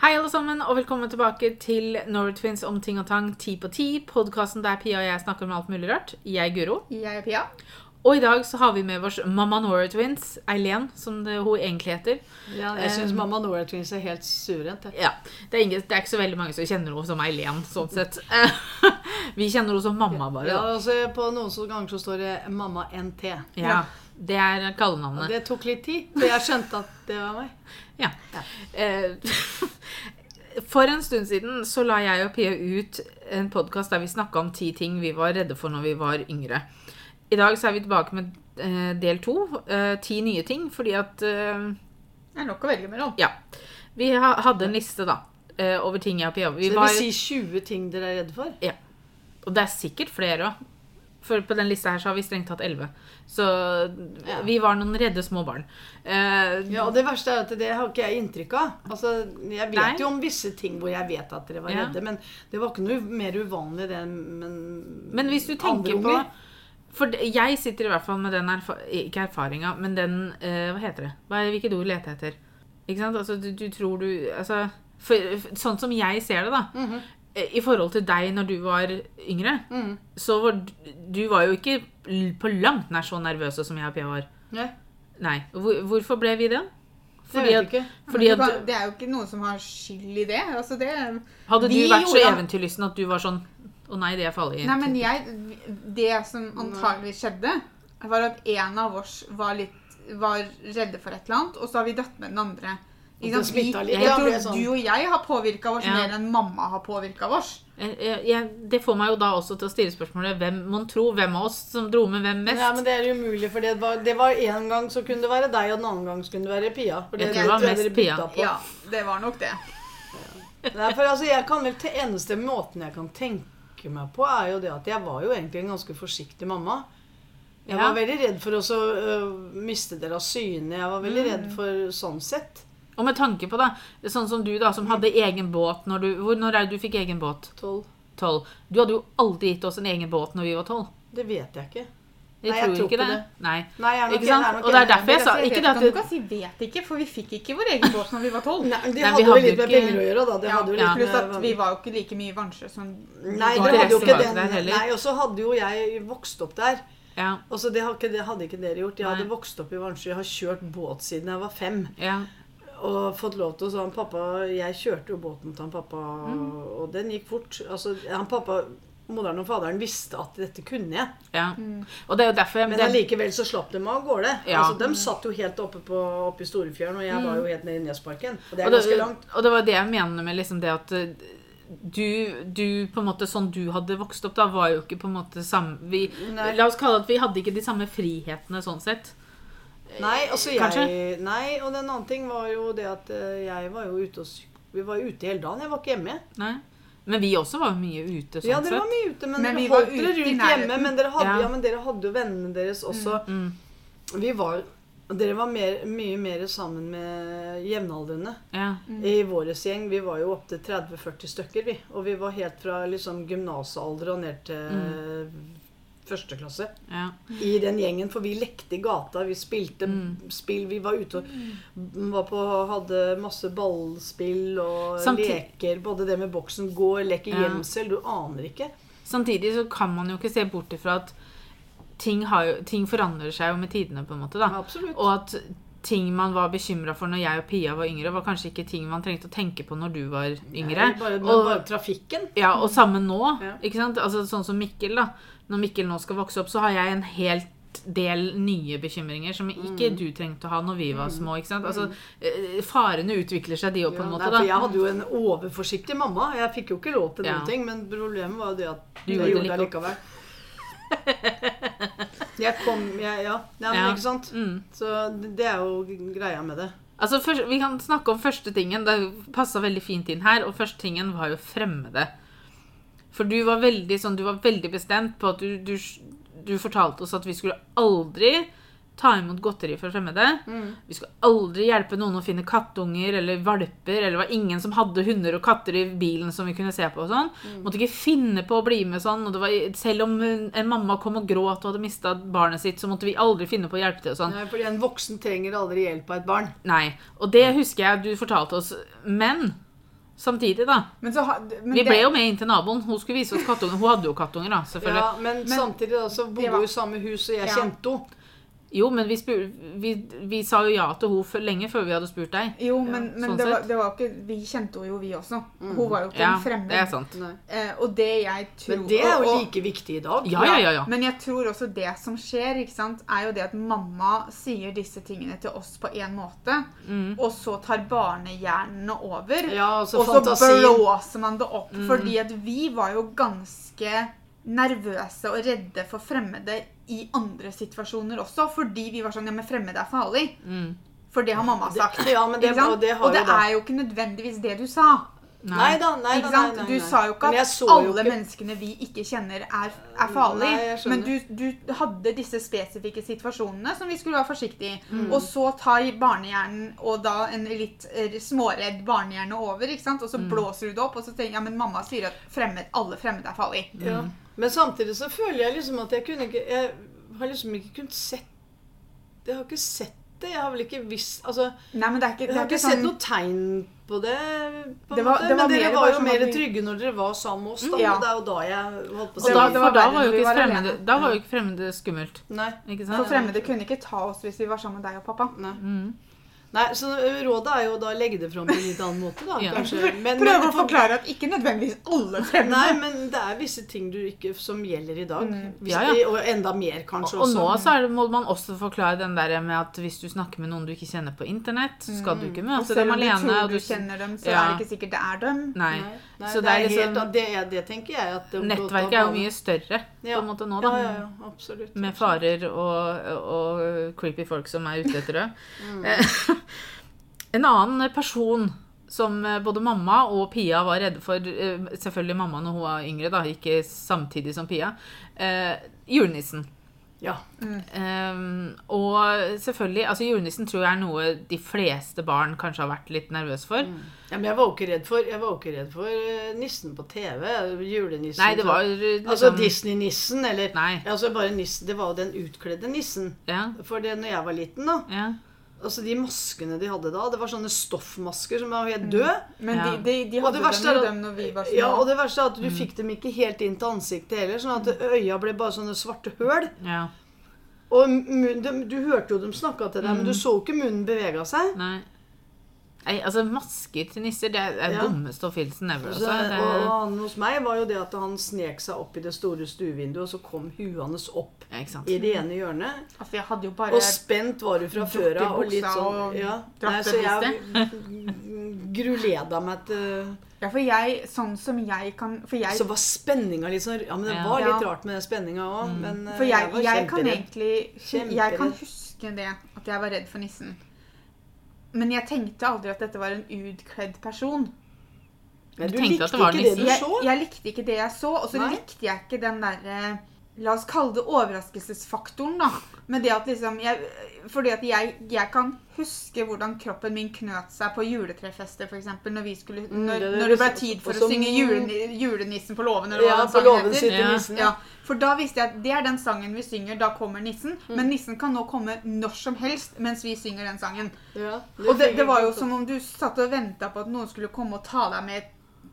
Hei, alle sammen, og velkommen tilbake til Norway Twins om ting og tang ti på ti. Podkasten der Pia og jeg snakker om alt mulig rart. Jeg er Guro. Jeg er Pia. Og i dag så har vi med oss Mamma Norway Twins, Eileen, som det, hun egentlig heter. Ja, jeg syns Um, Mamma Nora Twins er helt surent. Ja, det er, ingen, det er ikke så veldig mange som kjenner henne som Eileen, sånn sett. vi kjenner henne som mamma, bare. Ja, altså, på noen ganger så står det Mamma NT. Ja, det er Og det tok litt tid, for jeg skjønte at det var meg. Ja. ja. For en stund siden så la jeg og Pia ut en podkast der vi snakka om ti ting vi var redde for når vi var yngre. I dag så er vi tilbake med eh, del to. eh, ti nye ting, fordi at eh, Det er nok å velge mellom. Ja. Vi hadde en liste, da, eh, over ting jeg og Pia vi Så det var, vil si 20 ting dere er redde for? Ja. Og det er sikkert flere òg. For på den lista her så har vi strengt tatt elleve. Så Ja. vi var noen redde små barn. Uh, Ja, og det verste er at det har ikke jeg inntrykk av. Altså, Jeg vet Nei. jo om visse ting hvor jeg vet at dere var Ja. redde, men det var ikke noe mer uvanlig det enn men, hvis du tenker på. For jeg sitter i hvert fall med den erfa ikke erfaringa, men den uh, Hva heter det? Hva er, hvilket ord leter jeg etter? Ikke sant? Altså, du, du tror du Altså, for, for, sånn som jeg ser det, da. mm eh, I forhold til deg når du var yngre, mm. så var du, var jo ikke på langt nær så nervøse som jeg og Pia var. Nei, Nei. Hvor, hvorfor ble vi det? Fordi at, fordi at det er jo ikke noen som har skyld i det. Altså det Hadde du vært så eventyrlysten at du var sånn Å nei, det er farlig. Nei, men jeg Det som antagelig skjedde, var at en av oss var litt var redde for et eller annet, og så har vi dratt med den andre. Og Ikke det sant? Vi, litt, jeg ja, tror sånn. du og jeg har påvirka oss Ja. mer enn mamma har påvirka oss. Jeg, jeg, jeg, det får meg jo da også til å stille spørsmålet hvem mon tro hvem av oss som dro med hvem mest. Ja, men det er umulig, for det var, det var en gang så kunne det være deg, og den annen gang så kunne det være Pia. For Jeg det tror det var mest Pia. på. Ja, det var nok det. Nei, for altså, jeg kan vel til eneste måten jeg kan tenke meg på, er jo det at jeg var jo egentlig en ganske forsiktig mamma. Jeg Ja. var veldig redd for å så, øh, miste dere av syne. Jeg var veldig Mm. redd for sånn sett. Og med tanke på da, sånn som du da, som hadde egen båt når du Hvor, Når er det du fikk egen båt? Tolv. Du hadde jo aldri gitt oss en egen båt når vi var tolv. Det vet jeg ikke. Jeg Nei, jeg tror tror ikke det. det. Nei. Nei, jeg Ikke sant? Og det er derfor jeg sa ikke vet det at du... Kan du si 'vet ikke', for vi fikk ikke vår egen båt når vi var tolv. Nei, det vi hadde jo litt med penger å gjøre, da. Det Ja, hadde ja. litt Pluss at vi var jo ikke like mye i Vansjø som Nei, det hadde jo ikke den. Nei, og så hadde jo jeg vokst opp der. ja, Og så ikke, det hadde ikke dere gjort. Jeg hadde vokst opp i Vansjø. Jeg har kjørt båt siden jeg var fem. ja. Og fått lov til å sa han pappa Jeg kjørte jo båten til han pappa, Mm. og den gikk fort. Altså, han pappa, moderen og faderen visste at dette kunne jeg. ja. Og det er jo derfor Men det, allikevel så slapp de av gårde. Ja. Altså, de satt jo helt oppe, på, oppe i Storefjæren, og jeg var jo helt nede i Nesparken. Og det og er det, ganske langt. og det var det jeg mener med liksom det at eh, du, du på en måte Sånn du hadde vokst opp da, var jo ikke på en måte samme vi, La oss kalle det at vi hadde ikke de samme frihetene sånn sett. Nei, altså jeg Nei, og en annen ting var jo det at eh, jeg var jo ute og Vi var ute hele dagen. Jeg var ikke hjemme. Nei. Men vi også var mye ute sånn Ja, dere var mye ute, men, Men dere holdt dere rundt hjemme. Men dere hadde, Ja. ja. men dere hadde jo vennene deres også. Mm, Vi var Dere var mer, mye mer sammen med jevnaldrende. ja. I vår gjeng vi var jo opptil 30-40 stykker, vi. Og vi var helt fra liksom gymnasalder og ned til første klasse. ja. I den gjengen, for vi lekte i gata. Vi spilte Mm. spill. Vi var ute og var på, hadde masse ballspill og Samtid- leker. Både det med boksen, gå, leke Ja. gjemsel. Du aner ikke. Samtidig så kan man jo ikke se bort ifra at ting, har jo, ting forandrer seg jo med tidene, på en måte. da. Absolutt. Og at ting man var bekymra for når jeg og Pia var yngre, var kanskje ikke ting man trengte å tenke på når du var yngre. Nei, bare, og, bare trafikken. ja, og samme nå. Ja. ikke sant? Altså Sånn som Mikkel, da. Når Mikkel nå skal vokse opp, så har jeg en helt del nye bekymringer som Mm. ikke du trengte å ha når vi var små. ikke sant? Altså, eh, Farene utvikler seg, de òg, på en måte. da. jeg hadde jo en overforsiktig mamma. Jeg fikk jo ikke lov til Ja. noen ting, men problemet var jo det at Du jeg gjorde det likevel. Jeg kom jeg, Ja, ja, men ikke sant? Mm. Så det er jo greia med det. Altså, Vi kan snakke om første tingen. Det passa veldig fint inn her. Og første tingen var jo fremmede. For du var veldig sånn, du var veldig bestemt på at du, du, du fortalte oss at vi skulle aldri ta imot godteri fra fremmede. Vi skulle aldri hjelpe noen å finne kattunger eller valper. Eller det var ingen som hadde hunder og katter i bilen som vi kunne se på. og sånn. Måtte ikke finne på å bli med sånn. og det var, Selv om en mamma kom og gråt og hadde mista barnet sitt, så måtte vi aldri finne på å hjelpe til. og sånn. Nei, fordi en voksen trenger aldri hjelp av et barn. Nei. Og det husker jeg du fortalte oss. Men samtidig, da. Men så, ha- men Vi det- ble jo med inn til naboen. Hun skulle vise oss kattunger. Hun hadde jo kattunger, da, selvfølgelig. Ja, men, samtidig da, så bodde hun var- i samme hus, og jeg Ja. kjente henne. Jo, men vi, spur, vi, vi sa jo ja til henne lenge før vi hadde spurt deg. Jo, men, men sånn det, var, det var ikke Vi kjente henne jo, vi også. Hun var jo ikke Ja, en fremmed. det er sant. Eh, og det jeg tror Men det er jo og- og- like viktig i dag. Ja, ja, ja. ja. Men jeg tror også det som skjer, ikke sant, er jo det at mamma sier disse tingene til oss på en måte, Mm. og så tar barnehjernene over. Ja, så, og så blåser man det opp. Mm. Fordi at vi var jo ganske nervøse og redde for fremmede i andre situasjoner også. Fordi vi var sånn Ja, men fremmede er farlig. Mm. For det har mamma sagt. Ja, men det, og det har og det jo da er jo ikke nødvendigvis det du sa. Nei da, nei Ikke da. Nei, nei, Du sa jo ikke at alle ikke- menneskene vi ikke kjenner, er, er farlige. Nei, men du, du hadde disse spesifikke situasjonene som vi skulle være forsiktige i. Mm. Og så tar barnehjernen og da en litt eh, småredd barnehjerne over, ikke sant? og så Mm. blåser du det opp, og så tenker jeg ja, men mamma sier at fremmed, alle fremmede er farlige. Ja. Men samtidig så føler jeg liksom at jeg kunne ikke Jeg har liksom ikke kunnet sett Jeg har ikke sett det. Jeg har vel ikke visst Altså, Nei, men det er ikke, jeg har er ikke ikke sett sånn noe tegn på det. På Det var- det var Men dere mer var jo sånn mer trygge når dere var sammen med oss. Da. Ja. Og det er jo da jeg holdt på å si da, var for da var jo ikke fremmede, da var jo ikke fremmede skummelt. Nei. Ikke For fremmede kunne ikke ta oss hvis vi var sammen med deg og pappa. Nei. Mm. Nei, så rådet er jo da å legge det fram på en litt annen måte, da. Ja. Kanskje. Men, Prøve å forklare at ikke nødvendigvis alle fremmede Nei, men det er visse ting du ikke, som gjelder i dag. Mm. Hvis Ja, ja. det- Og enda mer, kanskje Og nå så er det, må man også forklare den der med at hvis du snakker med noen du ikke kjenner på internett, så skal du ikke Og møte selv dem om du tror du du- kjenner dem, så Ja. er det ikke sikkert det er dem. Nei. Nei, nei, Så det, det er er liksom- helt, det, er- det tenker jeg at det, Nettverket er jo mye større på en måte nå, da. Ja, ja, ja, absolutt. Med farer og, og creepy folk som er ute etter det. Mm. En annen person som eh, både mamma og Pia var redde for eh, Selvfølgelig mamma når hun var yngre, da, ikke samtidig som Pia. Eh, julenissen. Ja. Eh, og selvfølgelig altså Julenissen tror jeg er noe de fleste barn kanskje har vært litt nervøse for. ja, men jeg var jo ikke redd for, jeg var ikke redd for eh, nissen på TV. Julenissen. Nei, det var liksom Altså Disney-nissen, eller Nei. altså bare nissen, Det var jo den utkledde nissen. Ja, For det når jeg var liten, da ja. Altså De maskene de hadde da, det var sånne stoffmasker som var helt døde. Men de, de, de hadde dem jo dem når vi var små. Ja, og det verste er at du fikk dem ikke helt inn til ansiktet heller. Sånn at øya ble bare sånne svarte høl. ja. Og munnen, de, du hørte jo dem snakka til deg, men du så ikke munnen bevega seg. Nei. Nei, altså Masker til nisser, det er det Ja. dummeste oppfinnelsen ever. også Altså. Det, og han hos meg var jo det at han snek seg opp i det store stuevinduet, og så kom huet hans opp ja, i det ene hjørnet. Altså, jeg hadde jo bare Og spent var du fra før av. Og litt sånn og ja. Nei, Så jeg gruleda meg til Ja, for jeg, sånn som jeg kan For jeg, Så var spenninga litt sånn Ja, men det Ja. var litt rart med den spenninga òg. Men eh, for jeg, var jeg kan egentlig Jeg kan huske det, at jeg var redd for nissen. Men jeg tenkte aldri at dette var en utkledd person. Men Du du likte at det var ikke det du så? jeg likte ikke det jeg så, og så likte jeg ikke den derre La oss kalle det overraskelsesfaktoren, da. Med det at liksom jeg, Fordi at jeg, jeg kan huske hvordan kroppen min knøt seg på juletrefester, f.eks. Når, vi skulle, Mm, når, det når det ble tid for Også, å synge julen, 'Julenissen på låven'. Eller Ja, på låven sitter Ja. nissen. Ja, for da visste jeg at det er den sangen vi synger, da kommer nissen. Mm. Men nissen kan nå komme når som helst mens vi synger den sangen. Ja, Og det, det var jo som om du satt og venta på at noen skulle komme og ta deg med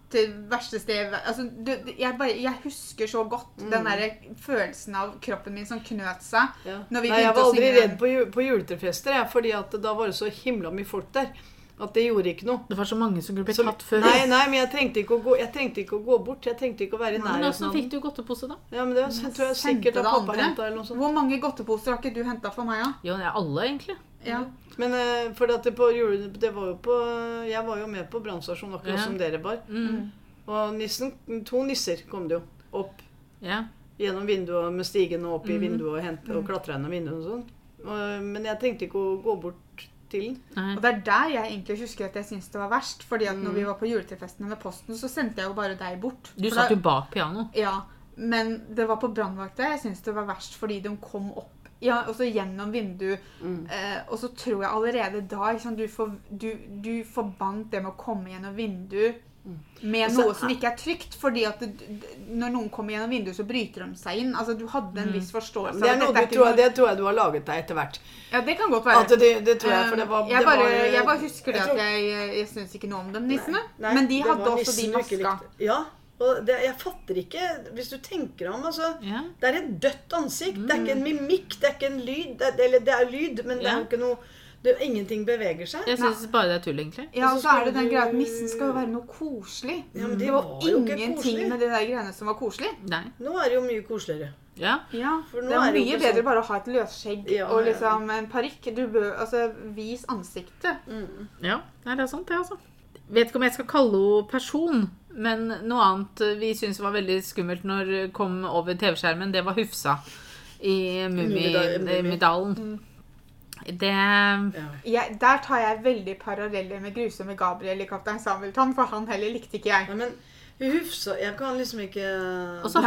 til verste sted altså, du, jeg, bare, jeg husker så godt den der følelsen av kroppen min som knøt seg. Ja. Når vi Nei, jeg var aldri redd på, på juletrefester, jeg, fordi at da var det så himla mye folk der. At det gjorde ikke noe. Det var så mange som kunne blitt tatt før. nei, nei, men jeg trengte, ikke å gå, jeg trengte ikke å gå bort. Jeg trengte ikke å være i Men nærheten åssen fikk du godtepose, da? Ja, men det var- Men tror jeg sikkert at pappa andre? henta eller noe sånt. Hvor mange godteposer har ikke du henta for meg, da? Jo, det er alle, egentlig. Ja. Men eh, for at det på det var jo på Jeg var jo med på brannstasjonen akkurat Ja. som dere var. Mm. Og nissen, to nisser kom det jo opp Ja. gjennom vinduet med stigen og opp i Mhm. vinduet og, hente, og klatra gjennom vinduet og sånn. Men jeg trengte ikke å gå bort til den. Og det er der jeg egentlig husker at jeg syns det var verst. Fordi at når Mm. vi var på juletrefestene med Posten, så sendte jeg jo bare deg bort. Du satt jo bak piano. Ja, men det var på brannvakta jeg syns det var verst, fordi de kom opp ja, og så gjennom vinduet. Mm. Eh, og så tror jeg allerede da sant, du, for, du, du forbandt det med å komme gjennom vinduet med Og noe som ikke er trygt. fordi at det, når noen kommer gjennom vinduet, så bryter de seg inn. Altså, Du hadde en viss forståelse Det, er noe det, tror, jeg, det tror jeg du har laget deg etter hvert. Ja, det kan godt være. Det, det tror jeg, for det var, Um, jeg, bare, var jeg bare husker det jeg at jeg, jeg syns ikke noe om dem nissene. Men de hadde var også de maska. Ja, og det, jeg fatter ikke Hvis du tenker om altså, Ja. Det er et dødt ansikt. Det er ikke en mimikk, det er ikke en lyd. Det, eller det er lyd, men det er jo ikke noe det, Ingenting beveger seg. Jeg syns bare det er tull, egentlig. Ja, Og så er det den greia at nissen skal jo være noe koselig. Ja, men det det var, var jo ingenting med de der greiene som var koselig. Nei. Nå er det jo mye koseligere. Ja. Ja, For nå Det er, er mye bedre sånn- bare å ha et løsskjegg Ja, og ja. liksom en parykk. Du bør altså vis ansiktet. ja. Nei, det er sant, det, altså. Vet ikke om jeg skal kalle henne person, men noe annet vi syntes var veldig skummelt når det kom over TV-skjermen, det var Hufsa i Mummidal- Mummi. Mummidalen. Det Ja. Ja, der tar jeg veldig paralleller med grusomme Gabriel i 'Kaptein Sabeltann', for han heller likte ikke jeg. Nei, men Hufsa Jeg kan liksom ikke Og så ikke-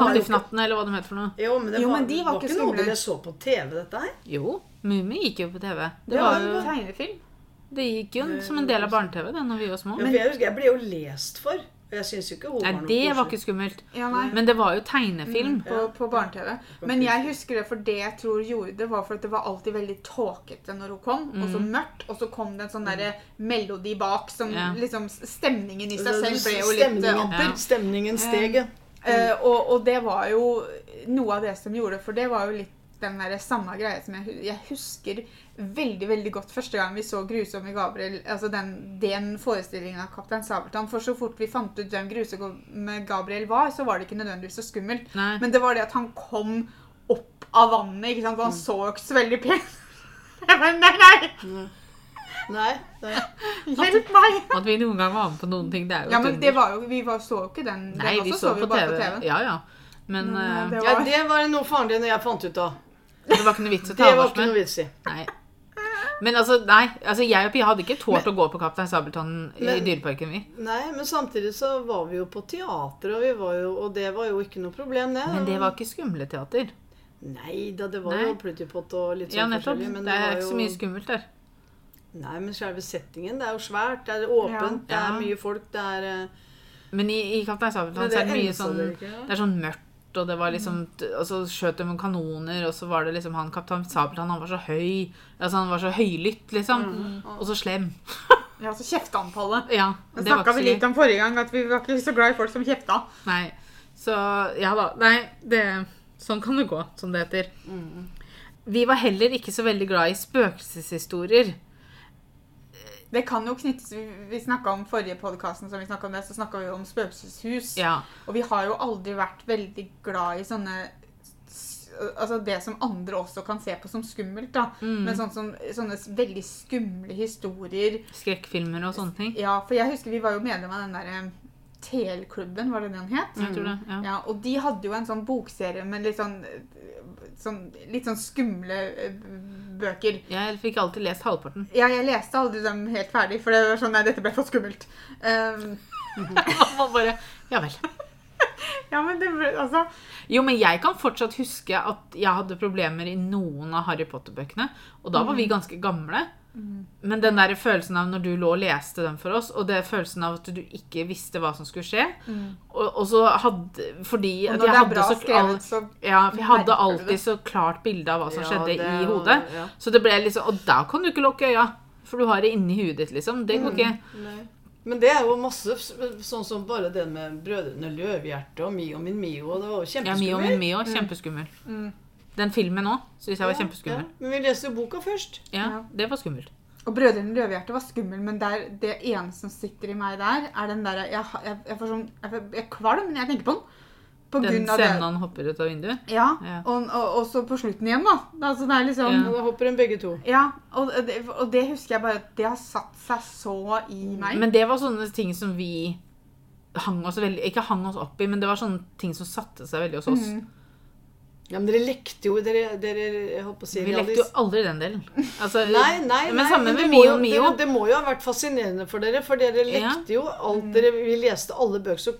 eller hva de heter for noe. Jo, men det Jo, var, men de var var ikke noe dere så på TV, dette her. Jo, Mummi gikk jo på TV. Det, Det var var jo, tegnefilm. det gikk jo som en del av barne-TV da når vi var små. Ja, jeg husker jeg ble jo lest for. Og jeg syns jo ikke hun Nei, var noe det var ikke skummelt. Ja, nei. Men det var jo tegnefilm. på, på barne-TV. Men jeg husker det for det jeg tror gjorde det, var for at det var alltid veldig tåkete når hun kom. Og så mørkt, og så kom det en sånn derre melodi bak som Ja. liksom Stemningen i seg selv ble jo litt eh, amper. stemningen steg, ja. Eh, og, og det var jo noe av det som gjorde det, for det var jo litt den der samme greia som jeg, jeg husker veldig veldig godt første gang vi så 'Grusomme Gabriel', altså den, den forestillingen av Kaptein Sabeltann. For så fort vi fant ut hvem 'Grusomme Gabriel' var, så var det ikke nødvendigvis så skummelt. Nei. Men det var det at han kom opp av vannet, ikke sant? og han så jo ikke så veldig pen bare, nei, nei! Nei, nei. Hjelp meg! At vi noen gang var med på noen ting, det er jo Ja, men det var jo, Vi var, så jo ikke den. Nei, den vi så, så på bare TV. på TV. Ja, ja. Men Men, eh, eh, det Ja, var- det var noe farlig når jeg fant ut av. det var ikke noe vits å Det ta noe med. vits i. Nei. Men altså, nei. Altså, jeg og Pia hadde ikke tålt å gå på Kaptein Sabeltann i Men- Dyreparken, vi. Nei, men samtidig så var vi jo på teater, og, jo, og det var jo ikke noe problem, det. Men det var ikke skumleteater. Nei da, det var Nei. jo Pluttipott og litt Ja, sånn nettopp. forskjellig. Men Det er var ikke jo... så mye skummelt der. Nei, men selve settingen, det er jo svært, det er åpent, det er mye folk, det er eh, Men i, i Kaptein Sabeltann så er det mye sånn ja? Det er sånn mørkt, og det var liksom Og så skjøt de med kanoner, og så var det liksom han Kaptein Sabeltann, han var så høy. Altså, han var så høylytt, liksom. Mm. Og så slem. Ja, så kjefta han på alle. Ja. Det Det snakka vi litt om forrige gang, at vi var ikke så glad i folk som kjefta. Nei. Så ja da. Nei, det Sånn kan det gå, som det heter. Mm. Vi var heller ikke så veldig glad i spøkelseshistorier. Det kan jo knyttes Vi, snakka om forrige podkasten, som vi om det, så snakka vi om spøkelseshus. Ja. Og vi har jo aldri vært veldig glad i sånne Altså det som andre også kan se på som skummelt. da. Mm. Men sånn som, sånne veldig skumle historier. Skrekkfilmer og sånne ting. Ja, for jeg husker vi var jo medlem av den derre TL-klubben, var det den het? Jeg tror det. Ja. Ja, og de hadde jo en sånn bokserie med litt sånn, sånn Litt sånn skumle eh, bøker. Jeg fikk alltid lest halvparten. Ja, jeg leste aldri dem helt ferdig, for det var sånn Nei, dette ble for skummelt. Um, man bare Ja vel. ja, men det ble Altså Jo, men jeg kan fortsatt huske at jeg hadde problemer i noen av Harry Potter-bøkene. Og da var vi ganske gamle. Men den der følelsen av når du lå og leste den for oss, og det følelsen av at du ikke visste hva som skulle skje Og, og så hadde Fordi Og når jeg det er hadde bra så skrevet, så Ja, jeg hadde alltid det. så klart bilde av hva som Ja, skjedde det i hodet. ja. Så det ble liksom Og da kan du ikke lukke øya, for du har det inni huet ditt, liksom. Det går ikke. Nei. Men det er jo masse sånn som bare den med Brødrene Løvhjerte og Mio min Mio. Det var jo Ja, Mio kjempeskummelt. min Mio, kjempeskummel. Den filmen òg syns jeg var Ja, kjempeskummel. ja. Men vi leste jo boka først. Ja, Ja. det var skummelt. Og Brødrene Løvehjerte var skummel, men der, det ene som sitter i meg der, er den derre jeg, jeg, jeg får sånn Jeg, får- jeg er kvalm når jeg tenker på den. På Den grunn av scenen han hopper ut av vinduet. Ja, Ja. Og, og, og så på slutten igjen, da. Altså, det er liksom Ja. Da hopper de begge to. Ja, og det, og det husker jeg bare at det har satt seg så i meg. Men det var sånne ting som vi hang oss veldig Ikke hang oss opp i, men det var sånne ting som satte seg veldig hos oss. Mhm. Ja, men dere lekte jo dere, dere jeg holdt på å si Vi lekte jo aldri den delen. Altså, Nei, nei, men nei, samme men med Mio Mio. Det, det må jo ha vært fascinerende for dere, for dere lekte jo alt dere Vi leste alle bøker, så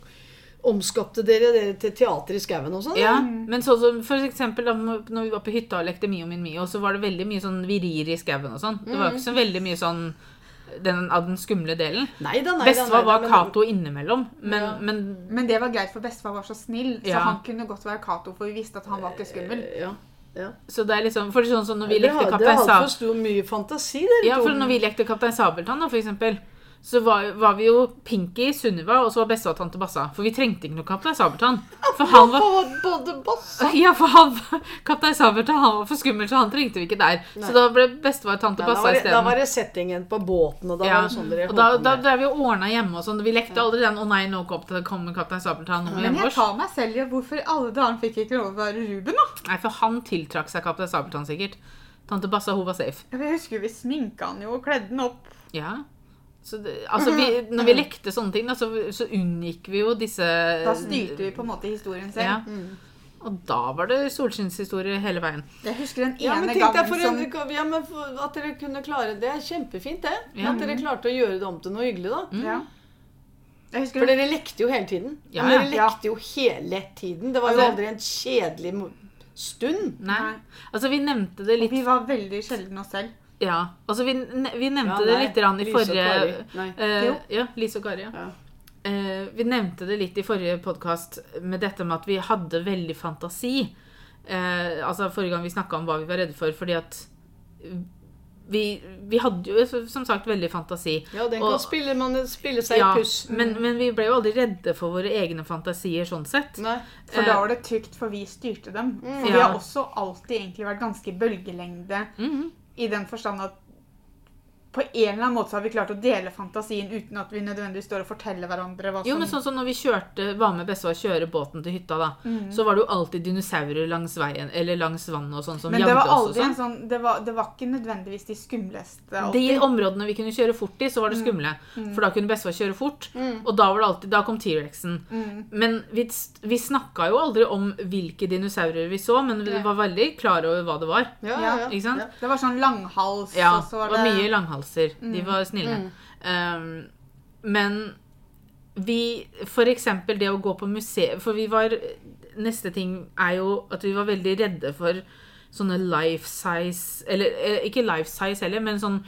omskapte dere dere til teater i skauen og sånn? Ja, men sånn som for eksempel da når vi var på hytta og lekte Mio min Mio, så var det veldig mye sånn virir i skauen og sånn. Det var jo ikke så veldig mye sånn den, av den skumle delen. Nei da. Bestefar var Cato innimellom, men, Ja. men Men det var greit, for bestefar var så snill, så Ja. han kunne godt være Cato, for vi visste at han var ikke skummel. Eh, Ja. ja. Så det er liksom For sånn som når vi lekte Kaptein Sabeltann stor mye fantasi, dere Ja, for når vi lekte Kaptein Sabeltann, da, for eksempel, så var, var vi jo Pinky, Sunniva og så var Bessa og tante Bassa. For vi trengte ikke noe Kaptein Sabeltann. For han var både Bassa? Ja, for han Kaptein Sabeltann han var for skummel, så han trengte vi ikke der. Så da ble bestefar tante Nei, Bassa isteden. det, da var det settingen på båten, og da Ja. var det sånn dere Og da, da, da vi og ordna hjemme og sånn. Vi lekte aldri den 'Å nei, nå kommer Kaptein Sabeltann' nå Men jeg tar meg selv i hvorfor i alle dager fikk ikke lov å være Ruben, da? Nei, for han tiltrakk seg Kaptein Sabeltann sikkert. Tante Bassa, hun var safe. Jeg husker vi sminka han jo og kledde han opp. Ja. Så det, altså, vi, når vi lekte sånne ting, da, så, så unngikk vi jo disse Da styrte vi på en måte historien selv. Ja. Og da var det solskinnshistorier hele veien. Jeg husker den Ja, men ene tenk deg for gangen som en, ja, men for at dere kunne klare det. er Kjempefint, det. Ja. At dere klarte å gjøre det om til noe hyggelig, da. ja. Jeg For dere lekte jo hele tiden. Ja, dere lekte jo hele tiden. Det var jo Altså- aldri en kjedelig stund. Nei. Nei. Altså, vi nevnte det litt Vi var veldig sjelden oss selv. Ja. Altså, vi, vi nevnte Ja, det litt i Lise forrige Jo. Ja, Lise og Kari. Ja. Ja. Eh, vi nevnte det litt i forrige podkast med dette med at vi hadde veldig fantasi. Uh, altså Forrige gang vi snakka om hva vi var redde for, fordi at vi, vi hadde jo som sagt veldig fantasi. Ja, den Og- kan spille, man spille seg Ja, i puss. men, men vi ble jo aldri redde for våre egne fantasier sånn sett. Nei. For da var det trygt, for vi styrte dem. For vi har også alltid egentlig vært ganske bølgelengde Mhm. I den forstand at på en eller annen måte så har vi klart å dele fantasien uten at vi nødvendigvis står og forteller hverandre hva som Jo, men sånn som når vi kjørte, var med bestefar å kjøre båten til hytta, da, Mm. så var det jo alltid dinosaurer langs veien, eller langs vannet og sånn, som Men jagde oss og sånn. sånn det var, det var ikke nødvendigvis de skumleste De alltid. områdene vi kunne kjøre fort i, så var det skumle. For da kunne bestefar kjøre fort, og da var det alltid, da kom T-rexen. Mm. Men vi, vi snakka jo aldri om hvilke dinosaurer vi så, men vi var veldig klare over hva det var. Ja, ja, Ja. Ikke sant? Ja. Det var sånn langhals, Ja, og så det var var mye mye langhalser. De var snille. Um, men vi For eksempel det å gå på museum For vi var Neste ting er jo at vi var veldig redde for sånne life size Eller eh, ikke life size heller, men sånn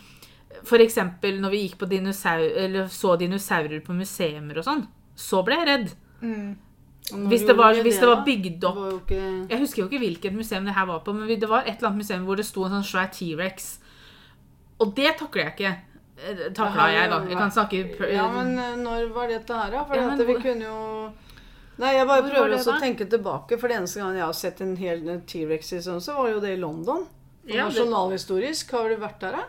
For eksempel når vi gikk på dinosaur, eller så dinosaurer på museumer og sånn, så ble jeg redd. mm. Hvis det var, hvis det var bygd opp var ikke Jeg husker jo ikke hvilket museum det her var på, men det var et eller annet museum hvor det sto en sånn svær T-rex. Og det takler jeg ikke. Eh, Takla jeg, da. Jeg kan snakke Ja, men eh, når var dette her, da? For Ja, men at vi kunne jo Nei, jeg bare prøver også å tenke tilbake, for det eneste gang jeg har sett en hel T-rex i sånn, så var jo det i London. Ja, Nasjonalhistorisk. Har du vært der, da?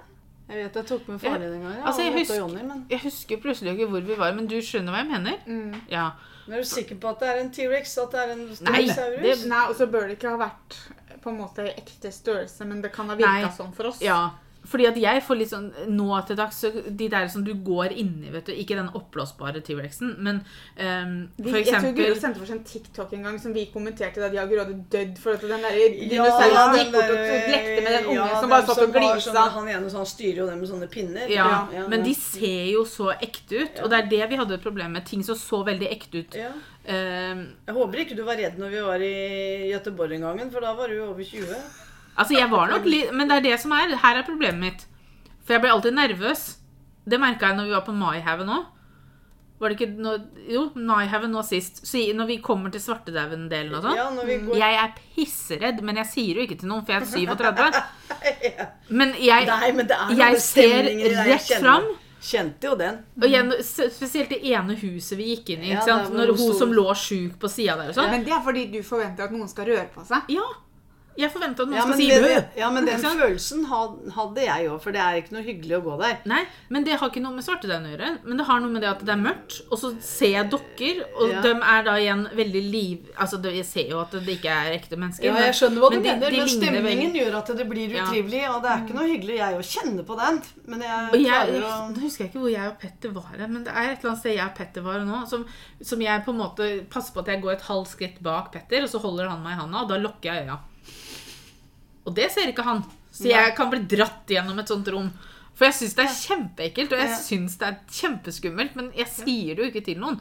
Jeg vet jeg tok med faren din en gang. Ja, Altså, jeg husker- og men Jeg husker plutselig ikke hvor vi var, men du skjønner hva jeg mener? Mm. Ja. men er du sikker på at det er en T-rex? At det er en Nei, Stegosaurus? det- Nei, og så bør det ikke ha vært på en måte ekte størrelse, men det kan ha virka sånn for oss. ja. Fordi at jeg får litt sånn Nå til dags, så de der som du går inni, vet du. Ikke den oppblåsbare T-rexen, men for Vi, for jeg tror eksempel Guro sendte for seg en TikTok en gang som vi kommenterte da Jager hadde dødd for at den der Ja, dinosauren den gikk bort og der- lekte med den ungen ja, som bare satt og var glisa. sånn- Han ene sånn styrer jo dem med sånne pinner. ja, ja, Men ja. de ser jo så ekte ut, og det er det vi hadde et problem med. Ting som så veldig ekte ut. ja. Ehm, Jeg håper ikke du var redd når vi var i Göteborg en gang, for da var du over 20. altså, jeg var nok litt Men det er det som er Her er problemet mitt. For jeg ble alltid nervøs. Det merka jeg når vi var på Maihaugen òg. Var det ikke nå Jo, Maihaugen nå sist. Så når vi kommer til Svartedauden-delen og sånn Ja, går Jeg er pisseredd, men jeg sier jo ikke til noen, for jeg er 37. ja. Men jeg, Nei, men det er jeg ser rett fram. Kjente jo den. Og igjen, spesielt det ene huset vi gikk inn i. Ja, Ikke sant? Når hun hun som lå sjuk på sida der og sånn. Men det er fordi du forventer at noen skal røre på seg. Ja. Jeg forventa at noen Ja, skal men, si det, bø. ja, men den følelsen hadde jeg òg, for det er ikke noe hyggelig å gå der. Nei, men det har ikke noe med svartedauden å gjøre. Men det har noe med det at det er mørkt, og så ser jeg dokker, og Ja. de er da igjen veldig liv... Altså, jeg ser jo at det ikke er ekte mennesker. Ja, jeg skjønner hva du men de- mener, de men stemningen veldig- gjør at det blir utrivelig, og det er ikke noe hyggelig. Jeg òg kjenner på den, men jeg klarer å nå husker jeg ikke hvor jeg og Petter var, men det er et eller annet sted jeg og Petter var nå, som, som jeg på en måte passer på at jeg går et halvt skritt bak Petter, og så holder han meg i handa, og da lukker jeg øya. Og det ser ikke han. Så jeg kan bli dratt gjennom et sånt rom. For jeg syns det er kjempeekkelt, og jeg syns det er kjempeskummelt, men jeg sier det jo ikke til noen.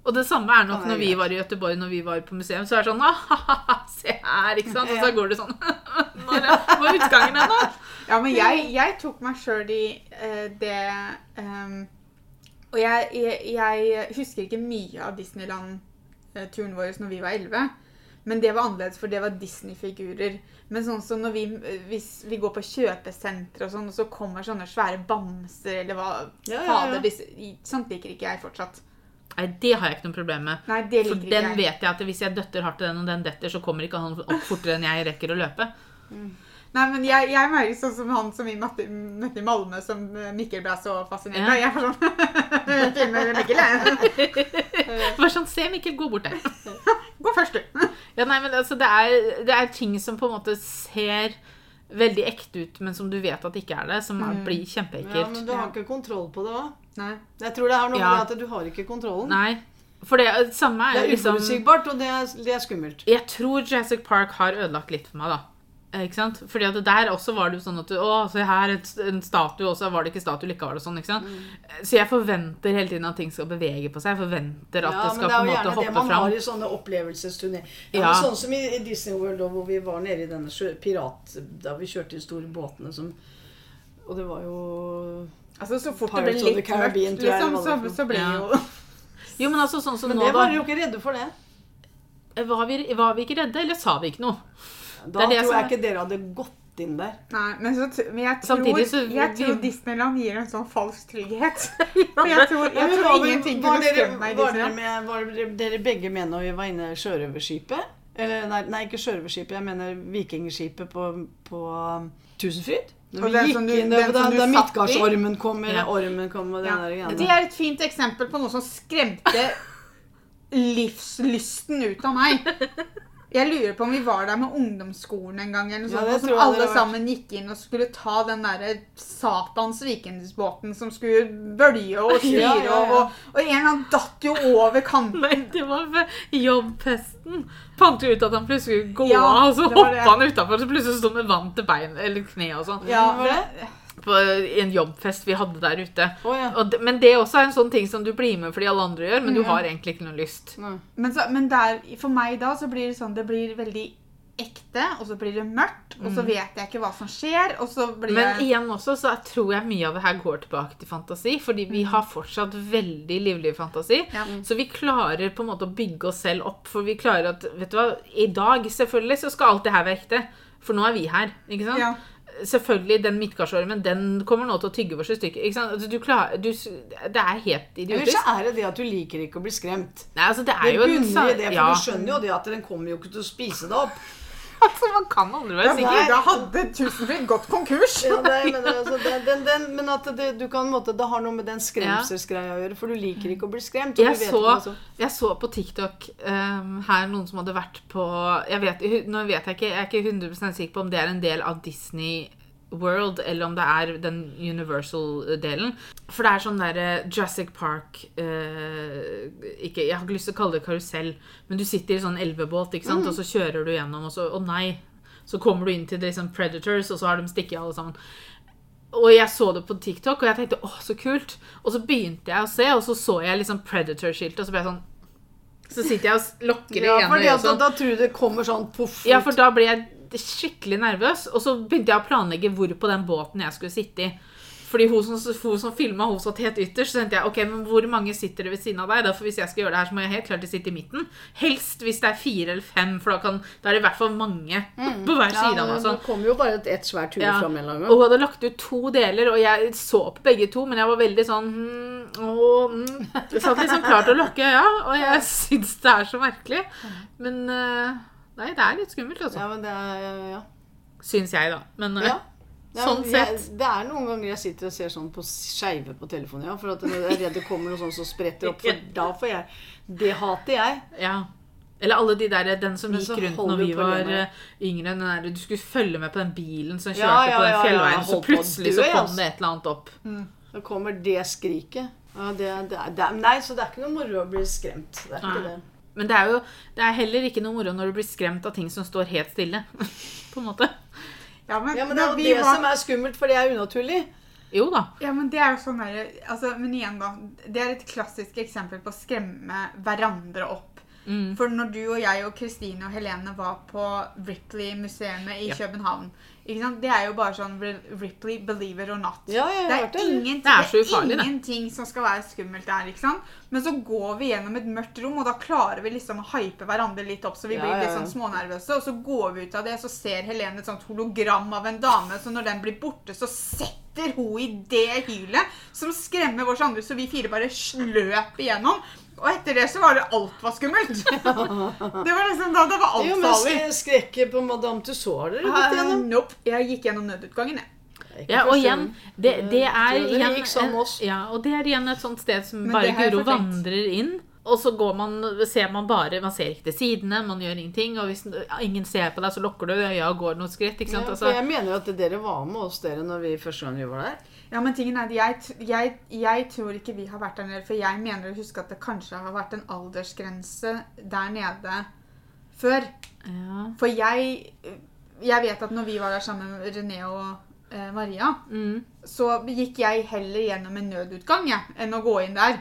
Og det samme er nok når vi var i Gøteborg når vi var på museum. Så er det sånn ah, Se her, ikke sant? Og så går det sånn Når er er utgangen ennå? Ja, men jeg, jeg tok meg sjøl i uh, det um, Og jeg, jeg, jeg husker ikke mye av Disneyland-turen vår når vi var 11. Men det var annerledes, for det var Disney-figurer. Men sånn som når vi, hvis vi går på kjøpesentre og sånn, og så kommer sånne svære bamser eller hva Ja, ja, ja. Fader, disse, sånt liker ikke jeg fortsatt. Nei, det har jeg ikke noe problem med. Nei, det For liker den ikke jeg. vet jeg at hvis jeg døtter hardt i den, og den detter, så kommer ikke han opp fortere enn jeg rekker å løpe. Nei, men jeg, jeg er mer sånn som han som vi møtte, i Malmö, som eh, Mikkel ble så fascinert Ja. av. Jeg var sånn Filmer Mikkel, jeg. Bare sånn, se Mikkel, gå bort der. Gå først, du. Ja, nei, men altså, det er, det er ting som på en måte ser veldig ekte ut, men som du vet at ikke er det, som er, blir Ja, men du har ikke kontroll på det òg. Jeg tror det har noe Ja. med at du har ikke kontrollen. Nei, for det samme Det er uforutsigbart, liksom uforutsigbart, og det er, det er skummelt. Jeg tror Jurassic Park har ødelagt litt for meg, da. Eh, Ikke sant? Fordi at der også var det jo sånn at du, Å, se her, et, en statue, og så var det ikke statue likevel. og sånn, ikke sant? Mm. Så jeg forventer hele tiden at ting skal bevege på seg. Jeg forventer at det skal på en måte hoppe fram. Ja, men det er jo gjerne det man fram. har i sånne opplevelsesturneer. Ja, Ja. Sånn som i, i Disney World, hvor vi var nede i denne pirat... Da vi kjørte de store båtene som Og det var jo Altså, så fort det ble Pirates of the litt mørkt, Caribbean, tror jeg liksom, det så, så ble det Ja. jo Jo, men altså sånn som Men nå, det da. var jo ikke redde for det. Var vi, var vi ikke redde, eller sa vi ikke noe? Da Det er det tror jeg er- ikke dere hadde gått inn der. Nei, men, så, men jeg, tror, så- jeg vi- tror Disneyland gir en sånn falsk trygghet. For jeg tror, jeg tror var- ingenting kunne skremt meg i var dere, Disneyland. med, var dere- dere begge med når vi var inne i sjørøverskipet? Eller nei, nei, ikke sjørøverskipet, jeg mener vikingskipet på, på um, Tusenfryd? Når vi gikk du- inn der, da, da satt? Midtgardsormen kom, eller Ja. ormen kom, og den Ja. der Det er et fint eksempel på noe som skremte livslysten ut av meg. Jeg lurer på om vi var der med ungdomsskolen en gang, eller noe sånt, ja, og som alle sammen gikk inn og skulle ta den derre satans vikingsbåten som skulle bølge og styre, Ja, ja. Og, og en eller annen datt jo over kanten. Nei, det var ved jobbfesten. Fant jo ut at han plutselig skulle gå av, og så hoppa han utafor, så plutselig sto han med vann til bein eller kne og sånn. Ja, det? På en jobbfest vi hadde der ute. Oh, ja. Det, men det også er en sånn ting som du blir med fordi alle andre gjør, men du har egentlig ikke noe lyst. Men, så, men der, for meg da så blir det sånn Det blir veldig ekte, og så blir det mørkt, og så vet jeg ikke hva som skjer, og så blir Mm. Men jeg igjen også så tror jeg mye av det her går tilbake til fantasi, fordi vi har fortsatt veldig livlig fantasi. Ja. Så vi klarer på en måte å bygge oss selv opp, for vi klarer at Vet du hva, i dag selvfølgelig så skal alt det her være ekte. For nå er vi her, ikke sant? Ja. Selvfølgelig, den midtgardsormen, den kommer nå til å tygge oss i stykker. Ikke sant? Altså, du klarer, du, det er helt Eller idiotisk. så er det det at du liker ikke å bli skremt. Nei, altså, det er Det jo bunner i det, for ja. du skjønner jo det at den kommer jo ikke til å spise deg opp. Altså, man kan aldri være Ja, sikker. da hadde Tusenfryd gått konkurs. Ja, det, men, altså, den, den, den, men at det, du kan, måte, det har noe med den skremselsgreia å gjøre, for du liker ikke å bli skremt. Jeg vet så, ikke jeg så på TikTok um, her noen som hadde vært på jeg vet, Nå vet jeg ikke, jeg er ikke 100 sikker på om det er en del av Disney World, eller om det er den Universal-delen. For det er sånn der eh, Jurassic Park eh, ikke, Jeg har ikke lyst til å kalle det karusell, men du sitter i sånn elvebåt, ikke sant? og så kjører du gjennom, og så Å nei! Så kommer du inn til liksom Predators, og så har de stikket alle sammen. Og jeg så det på TikTok, og jeg tenkte åh, så kult. Og så begynte jeg å se, og så så jeg liksom Predator-skiltet, og så ble jeg sånn Så sitter jeg og lokker lukker Ja, det ene øyet sånn. da tror du det kommer sånn poff Ja, for da ble jeg skikkelig nervøs, og så begynte jeg å planlegge hvor på den båten jeg skulle sitte i. Fordi hun som, hun som filma, hun satt helt ytterst. Så tenkte jeg ok, men hvor mange sitter det ved siden av deg? Da, for hvis jeg skal gjøre det her, så må jeg helt klart sitte i midten. Helst hvis det er fire eller fem, for da, kan, da er det i hvert fall mange på hver Ja, side av meg. Sånn. Det kommer jo bare et, et svært hue Ja. fram en gang. Og hun hadde lagt ut to deler, og jeg så på begge to, men jeg var veldig sånn mm, åh, mm. Satt liksom klar til å lukke øya, og jeg syns det er så merkelig. Men eh, Nei, det er litt skummelt, altså. Ja, men det er ja. Syns jeg, da. Men eh, ja. Ja, sånn jeg, det er noen ganger jeg sitter og ser sånn på skeive på telefonen, ja. For at jeg er redd det kommer noe sånt som spretter opp. For da får jeg Det hater jeg. Ja. Eller alle de der, den som Men gikk rundt når vi var eh, yngre. Den der, du skulle følge med på den bilen som kjørte Ja, ja, på den ja, ja, fjellveien, så plutselig så kom det et eller annet opp. Da kommer det skriket. Ja, det, det, er, det er, nei, så det er ikke noe moro å bli skremt. Det er ikke det. Men det er jo det er heller ikke noe moro når du blir skremt av ting som står helt stille. på en måte. Ja, men, Ja, men det er jo det var- som er skummelt, for det er unaturlig. Jo da. Ja, men det er jo sånn der, altså, Men igjen, da. Det er et klassisk eksempel på å skremme hverandre opp. Mm. For når du og jeg og Kristine og Helene var på Ripley-museet i Ja. København ikke sant? Det er jo bare sånn Ripley, believe it or not. Ja, Det er, det. ingenting, Det er så det er ingenting som skal være skummelt der. ikke sant? Men så går vi gjennom et mørkt rom, og da klarer vi liksom å hype hverandre litt opp, så vi Ja, blir litt sånn smånervøse. Og så går vi ut av det, så ser Helene et sånt hologram av en dame, så når den blir borte, så setter hun i det hylet som skremmer oss andre, så vi fire bare løp igjennom. Og etter det så var det alt var skummelt. Det var liksom da det var alt Jo, men farlig. skrekket på Madame Tussauds har dere gått Uh, nope. Jeg gikk gjennom nødutgangen, jeg. Ja, og igjen, det, det er igjen oss. Ja, og det er igjen et sånt sted som Men bare Guro vandrer inn. Og så går man, ser man bare Man ser ikke til sidene, man gjør ingenting. Og hvis ingen ser på deg, så lukker du øya og går noen skritt. ikke sant? Ja, Altså, for jeg mener jo at dere var med oss dere når vi første gang vi var der. Ja, men tingen er at jeg, jeg, jeg tror ikke vi har vært der nede, for jeg mener å huske at det kanskje har vært en aldersgrense der nede før. ja. For jeg, jeg vet at når vi var der sammen med René og eh, Maria, mm. så gikk jeg heller gjennom en nødutgang ja, enn å gå inn der.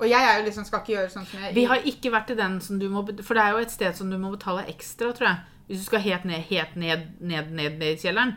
Og jeg er jo liksom, skal ikke gjøre sånn som jeg Vi har ikke vært i den som du må For det er jo et sted som du må betale ekstra, tror jeg. Hvis du skal helt ned, helt ned, ned, ned, ned i kjelleren,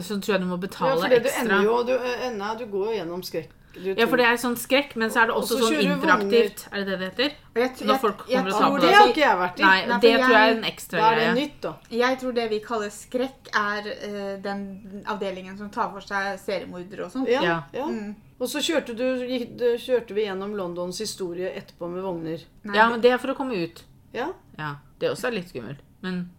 så tror jeg du må betale ja, det du ekstra. ender jo du, ender, du går jo gjennom skrekk. Du Ja, for det er sånn skrekk, men så er det Og også så sånn interaktivt. Vogner. Er det det det heter? Og jeg, Når folk kommer og tar tror på det det har ikke jeg vært i. Nei, Nei, det det tror jeg er en ekstra Da er det greie. nytt, da. Jeg tror det vi kaller skrekk, er uh, den avdelingen som tar for seg seriemordere og sånn. Ja, Ja. ja. Mm. Og så kjørte, du, gikk, du, kjørte vi gjennom Londons historie etterpå med vogner. Nei, Ja, men det er for å komme ut. Ja, Ja, Det også er litt skummelt. Men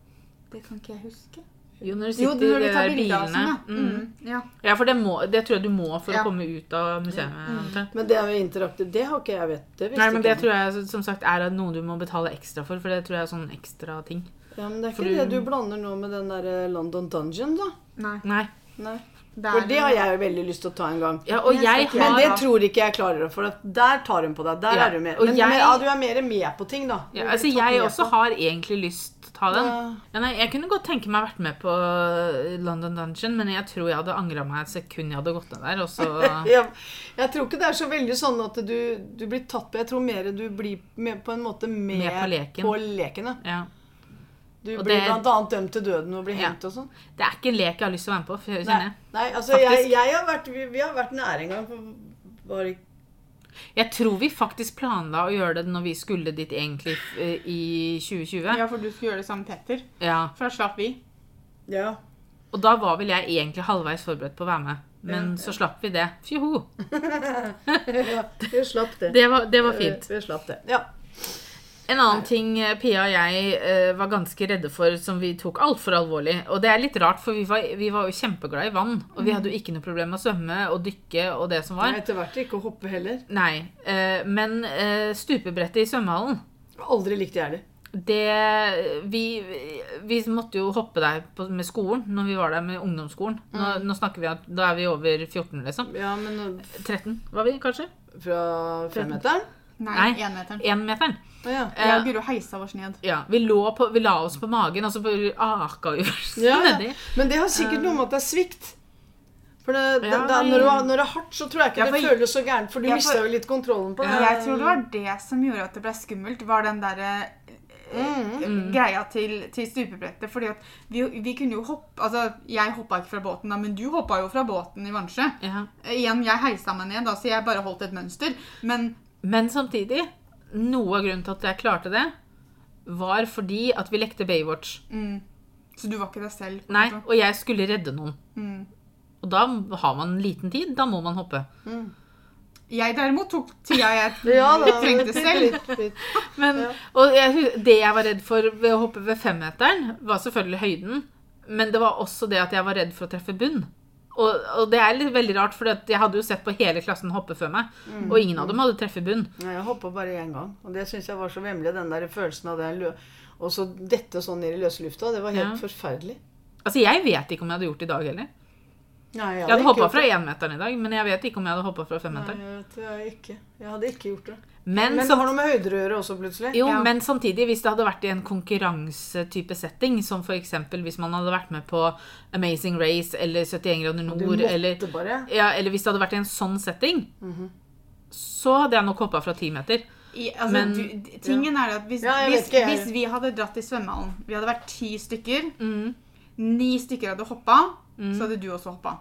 det kan ikke jeg huske. Jo, når du Jo, sitter når i du de tar der bilene sånn, ja. mm. Mm, ja. Ja, for det, må, det tror jeg du må for Ja. å komme ut av museet. Mm. Men det er jo interaktivt. Det har ikke jeg vet. Det Nei, men det ikke tror jeg som sagt er noe du må betale ekstra for. For det tror jeg er sånn ekstra ting. Ja, men det er For ikke du- det du blander nå med den der eh, London Dungeon, da? Nei. Nei. Nei. Det For det har jeg jo veldig lyst til å ta en gang. Ja, og Jeg jeg Men det tror ikke jeg klarer, for der tar hun på deg. Der Ja, er du med. og Men, jeg- men ja, du er mer med på ting, da. ja, Altså, jeg også på. har egentlig lyst ta den. Ja. Ja, nei, jeg kunne godt tenke meg å vært med på eh, London Dungeon, men jeg tror jeg hadde angra meg et sekund jeg hadde gått ned der. Og så Ja, jeg tror ikke det er så veldig sånn at du, du blir tatt på. Jeg tror mer du blir med, på en måte med, Med på leken. på leken, ja. Du Og blir det- blant annet dømt til døden og blir Ja. hengt og sånn. Det er ikke en lek jeg har lyst til å være med på. Nei, nei, altså jeg, jeg har vært, vi, vi har vært nære en gang. Var ikke jeg tror vi faktisk planla å gjøre det når vi skulle dit egentlig eh, i 2020. Ja, for du skulle gjøre det sammen med Petter. Ja. For da slapp vi. Ja. Og da var vel jeg egentlig halvveis forberedt på å være med. Men så slapp vi det. Fjoho! ja. Vi slapp det. Det var, det var fint. Vi, vi slapp det. Ja. En annen ting eh, Pia og jeg uh, var ganske redde for, som vi tok altfor alvorlig. Og det er litt rart, for vi var, vi var jo kjempeglade i vann. Og vi hadde jo ikke noe problem med å svømme og dykke og det som var. Nei, Etter hvert ikke å hoppe heller. Nei. Uh, men uh, stupebrettet i svømmehallen Aldri likte jeg det. det vi, vi måtte jo hoppe der på, med skolen når vi var der med ungdomsskolen. Nå, nå snakker vi at Da er vi over 14, liksom. Ja, men 13 var vi kanskje? fra femmeteren? Nei, enmeteren. Énmeteren. Oh, ja. Jeg Eh, og Guro heisa oss ned. ja, vi, lå på, vi la oss på magen, og så aka vi oss Ja, nedi. Men det har sikkert noe med at det er svikt. For det, det, Ja, det, når, du har, når det er hardt, så tror jeg ikke Ja, det for- føles så gærent. For du Ja, mista jo litt kontrollen på det. Jeg tror det var det som gjorde at det ble skummelt, var den derre Mm. greia til, til stupebrettet. Fordi at vi, vi kunne jo hoppe Altså, jeg hoppa ikke fra båten, da, men du hoppa jo fra båten i Vansjø. Ja. Eh, Igjen, jeg heisa meg ned, da, så jeg bare holdt et mønster. Men Men samtidig, noe av grunnen til at jeg klarte det, var fordi at vi lekte Baywatch. mm, Så du var ikke deg selv? Nei, og jeg skulle redde noen. Mm. Og da har man liten tid. Da må man hoppe. Jeg derimot tok tida jeg Ja, da, trengte selv. Men, og jeg, det jeg var redd for ved å hoppe ved femmeteren, var selvfølgelig høyden. Men det var også det at jeg var redd for å treffe bunn. Og, og det er litt veldig rart, for jeg hadde jo sett på hele klassen hoppe før meg. Og ingen av dem hadde treffet bunn. Nei, jeg hoppa bare én gang, og det syns jeg var så vemmelig. Den der følelsen av det Og så dette sånn ned i løse lufta. Det var helt Ja. forferdelig. Altså, Jeg vet ikke om jeg hadde gjort det i dag heller. Nei, Jeg hadde hadde hoppa fra énmeteren i dag, men jeg vet ikke om jeg hadde hoppa fra femmeteren. jeg, jeg, ikke. jeg hadde ikke gjort det. Men, Men det har noe med høyder å gjøre også, plutselig. jo, Ja. men samtidig, hvis det hadde vært i en konkurransetype setting, som f.eks. hvis man hadde vært med på Amazing Race eller 71 grader nord, eller, ja, eller hvis det hadde vært i en sånn setting, så hadde jeg nok hoppa fra ti meter. I, altså, Men- du, tingen tingen er at hvis, Ja, hvis, ikke, hvis vi hadde dratt i svømmehallen Vi hadde vært ti stykker. Mm. Ni stykker hadde hoppa, så hadde du også hoppa.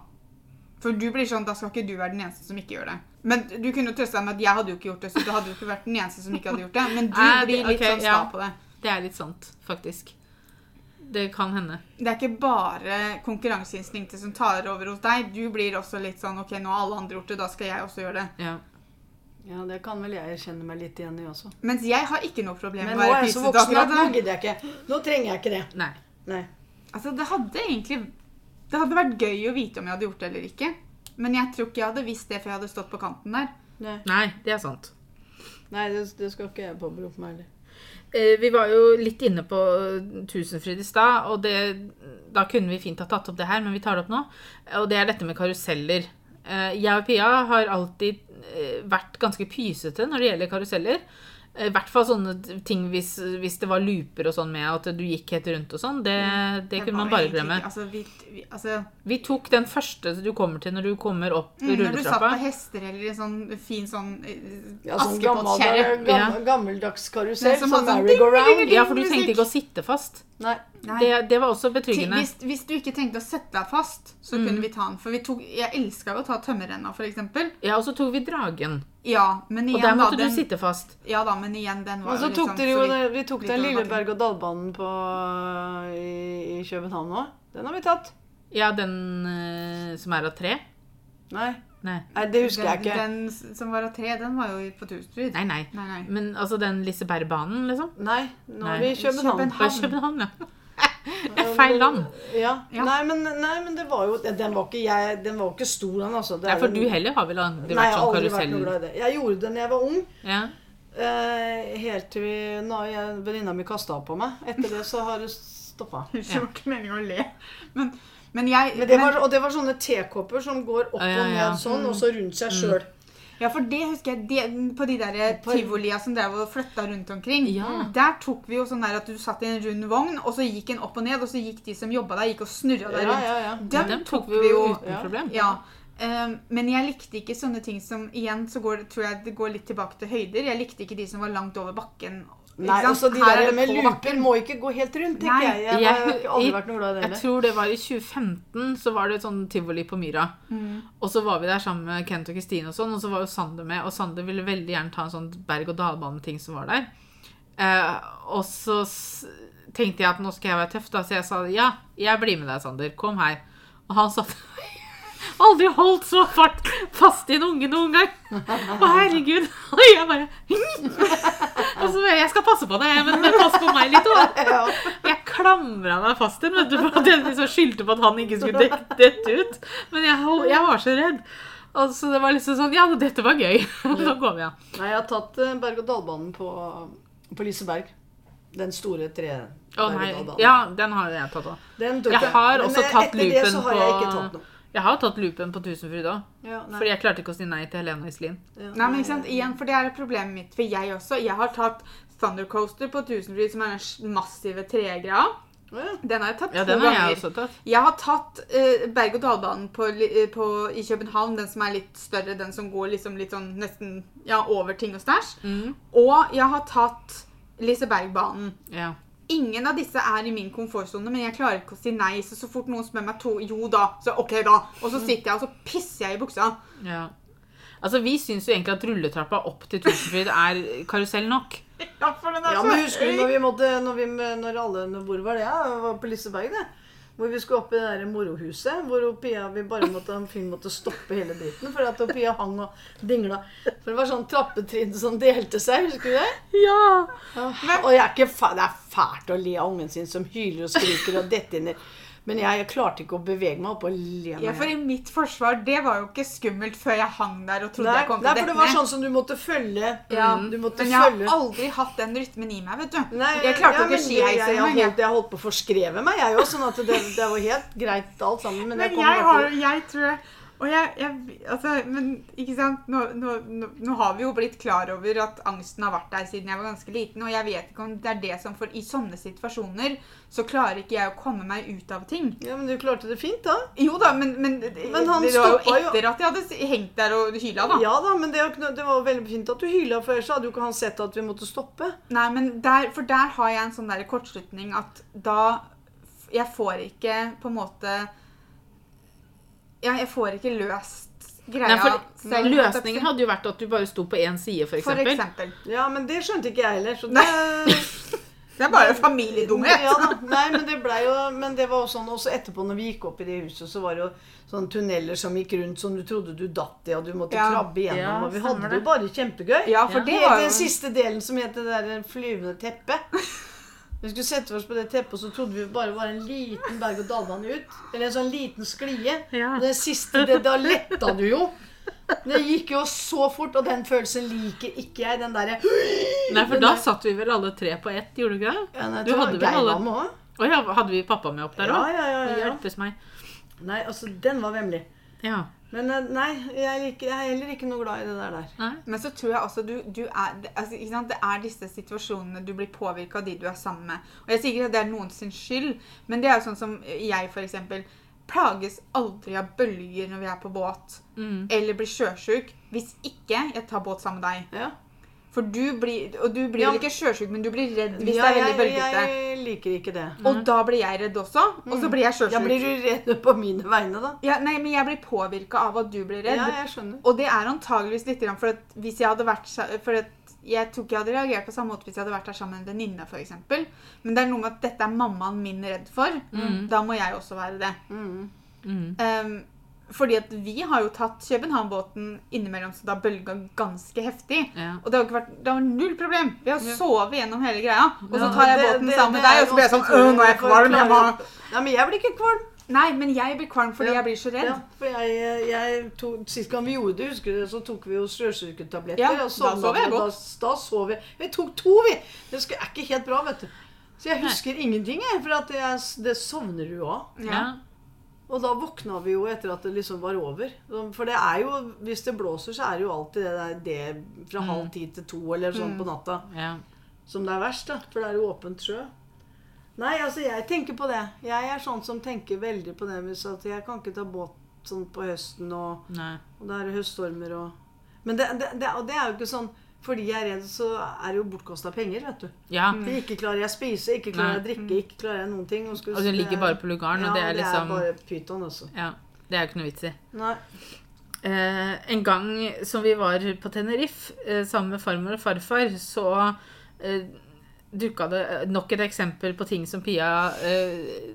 For du blir sånn, da skal ikke du være den eneste som ikke gjør det. Men du kunne jo trøste deg med at jeg hadde jo ikke gjort det, så du hadde jo ikke vært den eneste som ikke hadde gjort det. Men du Nei, blir litt okay, sånn sta ja. på det. Det er litt sant, faktisk. Det kan hende. Det er ikke bare konkurranseinstinktet som tar over hos deg. Du blir også litt sånn OK, nå har alle andre gjort det, da skal jeg også gjøre det. Ja. Ja, det kan vel jeg kjenne meg litt igjen i også. Mens jeg har ikke noe problem med å være pysete akkurat nå Nå gidder jeg ikke. Nå trenger jeg ikke det. Nei. Nei. Altså, det hadde egentlig Det hadde vært gøy å vite om jeg hadde gjort det eller ikke. Men jeg tror ikke jeg hadde visst det før jeg hadde stått på kanten der. Nei, Nei, det er sant. Nei det, det skal ikke jeg påberope meg heller. Eh, Vi var jo litt inne på Tusenfryd i stad, og det, da kunne vi fint ha tatt opp det her, men vi tar det opp nå. Og det er dette med karuseller. Eh, Jeg og Pia har alltid eh, vært ganske pysete når det gjelder karuseller. Eh, I hvert fall sånne ting hvis, hvis det var looper og sånn med at du gikk helt rundt og sånn. Det, det Jeg kunne man bare glemme. Altså, vi, vi, altså, Vi tok den første du kommer til når du kommer opp mm, når du satt på hester eller en sånn fin sånn eh, Ja, sånn gammel, Askepott-kjerre. gammel, gammeldags karusell som som sånn merry-go-round. Ja, for du trengte ikke å sitte fast. Nei. Nei. Det, det var også betryggende. Hvis, hvis du ikke trengte å sette deg fast, så Mm. kunne vi ta den. For vi tok, jeg elska jo å ta tømmerrenna, eksempel. Ja, og så tok vi dragen. Ja, men Og der måtte da. måtte du sitte fast. ja da, men igjen, den var Og så jo tok liksom dere jo så det- Vi tok den lille berg-og-dal-banen på i, i København òg. Den har vi tatt. Ja, den uh, som er av tre? Nei, Nei. Nei det husker jeg ikke. Den, den som var av tre, den var jo på Tusenfryd. Nei, nei. Nei, nei. Men altså den Lisebergbanen, liksom? Nei, nå Nei. er vi i København. København. København, ja. Det er feil land. Ja. Ja. Nei, men, nei, men det var jo Den var ikke, jeg, den var ikke stor, den. altså. Det Ja, er for du heller har vel aldri Nei, vært jeg har sånn aldri vært noe karusell... glad i det. Jeg gjorde det da jeg var ung. Ja. Eh, helt til venninna mi kasta på meg. Etter det så har det stoppa. Det var ikke meningen å le. Men, men jeg Men det men- var, og det var sånne tekopper som går opp Ja, ja, og ned sånn, og så rundt seg sjøl. Ja, for det husker jeg de, på de der På- tivolia som drev og flytta rundt omkring. Ja. Der tok vi jo sånn der at du satt i en rund vogn, og så gikk en opp og ned, og så gikk de som jobba der, gikk og snurra der rundt. ja, ja. Dem, Dem tok vi jo uten problem. Ja. Um, men jeg likte ikke sånne ting som Igjen så går, tror jeg det går litt tilbake til høyder. Jeg likte ikke de som var langt over bakken. Ikke Nei, sant? altså De Her er der det med looper må ikke gå helt rundt, tenker Nei. jeg. Jeg, Jeg- har aldri vært noe glad i det Jeg tror det var i 2015, så var det et sånn tivoli på Myra. Mm. Og så var vi der sammen med Kent og Kristine og sånn, og så var jo Sander med, og Sander ville veldig gjerne ta en sånn berg-og-dal-bane-ting som var der. Eh, og så tenkte jeg at nå skal jeg være tøff, da, så jeg sa ja, jeg blir med deg, Sander. Kom her. Og han satt Aldri holdt så fart fast i en unge noen gang. Å, herregud. Og jeg bare Og så bare Jeg skal passe på deg, men, pass på meg litt òg. Jeg klamra meg fast til den, vet du, for at jeg liksom skyldte på at han ikke skulle dette ut. Men jeg, jeg var så redd. Og så det var liksom sånn Ja, dette var gøy. Så går vi av. Nei, jeg har tatt eh, berg-og-dal-banen på, på Liseberg. Den store tre Å nei. Ja, den har jeg tatt òg. Jeg har også tatt etter det så har jeg ikke på- tatt noe. Jeg har tatt loopen på Tusenfryd òg. Ja, nei. Fordi jeg klarte ikke å si nei til Helene Iselin. Ja, Nei, men ikke sant, igjen, for det er problemet mitt. For jeg også. Jeg har tatt Thundercoaster på Tusenfryd, som er den massive tregreia. Den har jeg tatt Ja, to den har jeg også tatt. Jeg har tatt uh, berg-og-dal-banen eh, på, i København, den som er litt større, den som går liksom litt sånn nesten ja, over ting og stæsj. Mm. Og jeg har tatt Lisebergbanen. Ja. Ingen av disse er i min komfortsone, men jeg klarer ikke å si nei. Så så fort noen spør meg to, jo da, så ok da. Og så sitter jeg og så pisser jeg i buksa. ja. Altså, vi syns jo egentlig at rulletrappa opp til Tusenfryd er karusell nok. Ja, for den er Ja, så men husker du når vi måtte når, vi, når alle Hvor var det? Ja, det var på Liseberg, det. Hvor vi skulle opp i det der morohuset. Hvor Pia vi bare måtte, Finn måtte stoppe hele dritten. For at Pia hang og dingla. For det var sånn trappetrinn som delte seg. Husker du det? Ja! Og jeg er ikke fa det er fælt å le av ungen sin som hyler og skriker og detter i Men jeg, jeg klarte ikke å bevege meg opp og le meg. Ja, for i mitt forsvar, det var jo ikke skummelt før jeg hang der og trodde Nei, jeg kom til å for det var sånn som du måtte følge. Ja, Du måtte men jeg følge. har aldri hatt den rytmen i meg, vet du. Nei, jeg klarte ja, ikke å skiheise jeg, jeg, engang. jeg. holdt, jeg holdt på å forskreve meg, jeg òg. Sånn at det, det var helt greit alt sammen. Men, Men jeg jeg, har, jeg tror Og jeg, jeg altså, Men ikke sant nå, nå, nå, har vi jo blitt klar over at angsten har vært der siden jeg var ganske liten. Og jeg vet ikke om det er det som For i sånne situasjoner så klarer ikke jeg å komme meg ut av ting. Ja, Men du klarte det fint, da. Jo da, men, men, Men han det var jo etter jo- at jeg hadde hengt der og hyla, da. Ja da, men det, det var jo veldig fint at du hyla, for ellers hadde jo ikke han sett at vi måtte stoppe. Nei, men der, For der har jeg en sånn der kortslutning at da Jeg får ikke på en måte Ja, jeg får ikke løst greia Nei, for selv. Løsningen hadde jo vært at du bare sto på én side, for For eksempel. Ja, men det skjønte ikke jeg heller. Så det, Det er bare familiedumhet. Ja da. Nei, men det ble jo Men det var jo sånn også etterpå, når vi gikk opp i det huset, så var det jo sånne tunneler som gikk rundt som du trodde du datt i, og du måtte Ja. krabbe igjennom. Ja, og vi hadde det det. jo bare kjempegøy. Ja, for Ja. det Helt var den siste delen som het det der flyvende teppet. Vi skulle sette oss på det teppet, så trodde vi bare var en liten berg-og-dal-bane ut. Eller en sånn liten sklie. Ja. Og det siste, det, da letta du jo. Det gikk jo så fort, og den følelsen liker ikke jeg. Den derre Nei, for da satt vi vel alle tre på ett, gjorde du ikke det? ja, nei, Du hadde vel alle-. Å ja, hadde vi pappa med opp der òg? ja, ja, ja, ja. Hjelpes meg. Nei, altså, den var vemmelig. Ja. Men eh, nei, jeg, liker, jeg er heller ikke noe glad i det der. der. Men så tror jeg også du, du er altså, ikke sant? Det er disse situasjonene du blir påvirka av de du er sammen med. Og jeg sier ikke at det er noens skyld, men det er jo sånn som jeg eksempel plages aldri av bølger når vi er på båt, Mm. eller blir sjøsjuk hvis ikke jeg tar båt sammen med deg. Ja. For du blir Og du blir Ja. vel ikke sjøsjuk, men du blir redd hvis Ja, det er veldig bølgete. jeg liker ikke det. Og da blir jeg redd også, og så blir jeg sjøsjuk. Ja, blir du redd på mine vegne, da? Ja, nei, men jeg blir påvirka av at du blir redd. Ja, jeg skjønner. Og det er antageligvis litt for at hvis jeg hadde vært For at jeg tror ikke jeg hadde reagert på samme måte hvis jeg hadde vært der sammen med en venninne, f.eks. Men det er noe med at dette er mammaen min redd for. Da må jeg også være det. Mm. Mm. Fordi at vi har jo tatt København-båten innimellom, så da bølga ganske heftig. Ja. Og det har ikke vært, det har null problem. Vi har Ja. sovet gjennom hele greia. Og så tar jeg det- båten det- sammen med deg, og så blir jeg sånn Øh, nå er jeg kvalm. Jeg må Nei, men jeg blir ikke kvalm. Nei, men jeg blir kvalm fordi Ja. jeg blir så redd. Ja, for jeg, jeg tok, Sist gang vi gjorde det, husker du, så tok vi jo sjøsyketabletter. Ja, og da sovna sov jeg godt. Da, da sov jeg. Vi tok to, vi! Det er ikke helt bra, vet du. Så jeg husker ingenting, jeg. For at jeg, det sovner du av. Ja. Og da våkna vi jo etter at det liksom var over. For det er jo, hvis det blåser, så er det jo alltid det der det fra halv ti til to eller sånn på natta Ja. som det er verst, da. For det er jo åpent sjø. Nei, altså, jeg tenker på det. Jeg er sånn som tenker veldig på det. Hvis at jeg kan ikke ta båt sånn på høsten, og, og det er høststormer og Men det, det, det, og det er jo ikke sånn fordi jeg er redd, så er det jo bortkasta penger, vet du. Ja. For ikke klarer jeg å spise, ikke klarer jeg å drikke, ikke klarer jeg noen ting. Og, Og den ligger er- bare på lugaren, ja, og det er liksom Ja, det er bare pyton, altså. Ja. Det er jo ikke noe vits i. Nei. Eh, en gang som vi var på Tenerife eh, sammen med farmor og farfar, så eh, dukka det nok et eksempel på ting som Pia eh,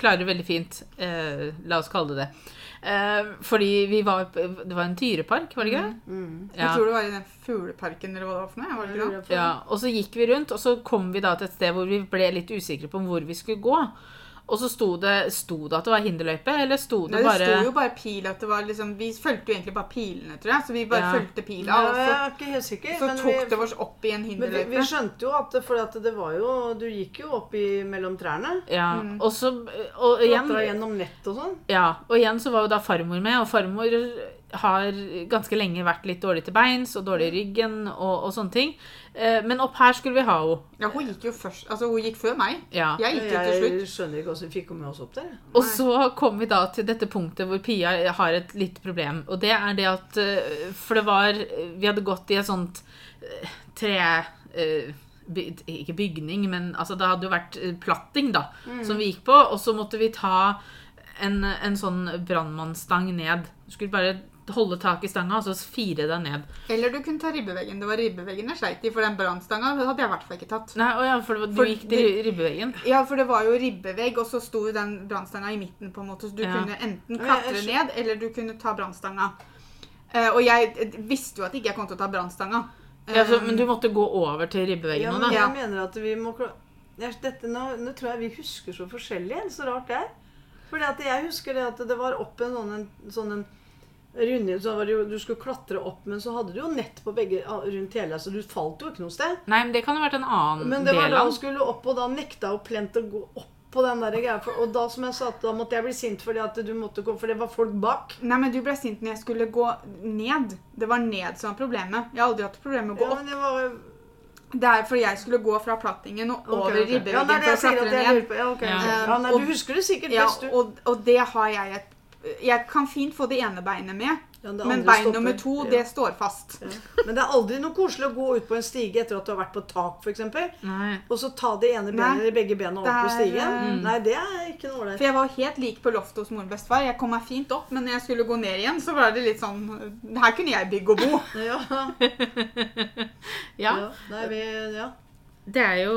klarer veldig fint. Eh, la oss kalle det det. Eh, fordi vi var Det var en dyrepark, var det ikke Mm, Mm. Jeg tror det var i den fugleparken eller hva det var for noe. Var det ikke det? Ja, og så gikk vi rundt, og så kom vi da til et sted hvor vi ble litt usikre på hvor vi skulle gå. Og så sto det, sto det at det var hinderløype, eller sto det Nei, det bare sto jo bare pil at det var liksom Vi fulgte jo egentlig bare pilene, tror jeg. Så vi bare Ja. fulgte pila, Ja, og jeg så, er ikke helt sikker. så men tok vi- det oss opp i en hinderløype. Men vi, vi skjønte jo at det, for at det var jo Du gikk jo opp i, mellom trærne. Ja. Mm. Og så Og igjen Klatra gjennom nett og sånn. Ja, og igjen så var jo da farmor med, og farmor har ganske lenge vært litt dårlig til beins og dårlig i ryggen og, og sånne ting. Eh, Men opp her skulle vi ha henne. Ja, hun gikk jo først. Altså, hun gikk før meg. Ja. Jeg gikk jo til slutt. Jeg skjønner ikke hvordan vi fikk henne med oss opp der. Og så kom vi da til dette punktet hvor Pia har et litt problem. Og det er det at eh, For det var Vi hadde gått i et sånt eh, tre eh, Ikke bygning, men altså det hadde jo vært platting, da, som vi gikk på. Og så måtte vi ta en, en sånn brannmannsstang ned. Du skulle bare holde tak i stanga og så fire deg ned. Eller du kunne ta ribbeveggen. Det var ribbeveggen jeg sleit i, for den brannstanga hadde jeg i hvert fall ikke tatt. Nei, ja, for det var, du gikk til ribbeveggen. Ja, for det var jo ribbevegg, og så sto den brannstanga i midten, på en måte, så du Ja. kunne enten jeg- klatre jeg ned, eller du kunne ta brannstanga. Uh, og jeg visste jo at ikke jeg kom til å ta brannstanga. Ja, så, Eh, men du måtte gå over til ribbeveggen Ja, men men da? Jeg mener at vi må dette, nå, nå tror jeg vi husker så forskjellig. Så rart det er. Fordi at jeg husker det at det var opp en sånn en, sånn en runding så var det jo, Du skulle klatre opp, men så hadde du jo nett på begge ah, rundt hele, så du falt jo ikke noe sted. Nei, men det kan ha vært en annen Men det var da hun skulle opp, og da nekta hun plent å gå opp på den der greia. Og da som jeg sa, da måtte jeg bli sint fordi at du måtte gå, for det var folk bak. Nei, men du ble sint når jeg skulle gå ned. Det var ned som var problemet. Jeg har aldri hatt problem med å gå Ja, opp. men det var Det er fordi jeg skulle gå fra plattingen og over okay, okay. ribbeveggen det er for å klatre ned. Ja, okay. Ja. ja, nei, du husker det sikkert best, du. og, og det har jeg et Jeg kan fint få det ene beinet med, Ja, men, men bein stopper. nummer to, Ja. det står fast. Ja. Men det er aldri noe koselig å gå ut på en stige etter at du har vært på tak, f.eks. Og så ta det ene benet eller begge bena opp Det på stigen. Mm. Nei, det er ikke noe ålreit. For jeg var helt lik på loftet hos mor og bestefar. Jeg kom meg fint opp, men når jeg skulle gå ned igjen, så var det litt sånn Her kunne jeg bygge og bo. Ja. Ja. ja. Nei, vi, ja. Det er jo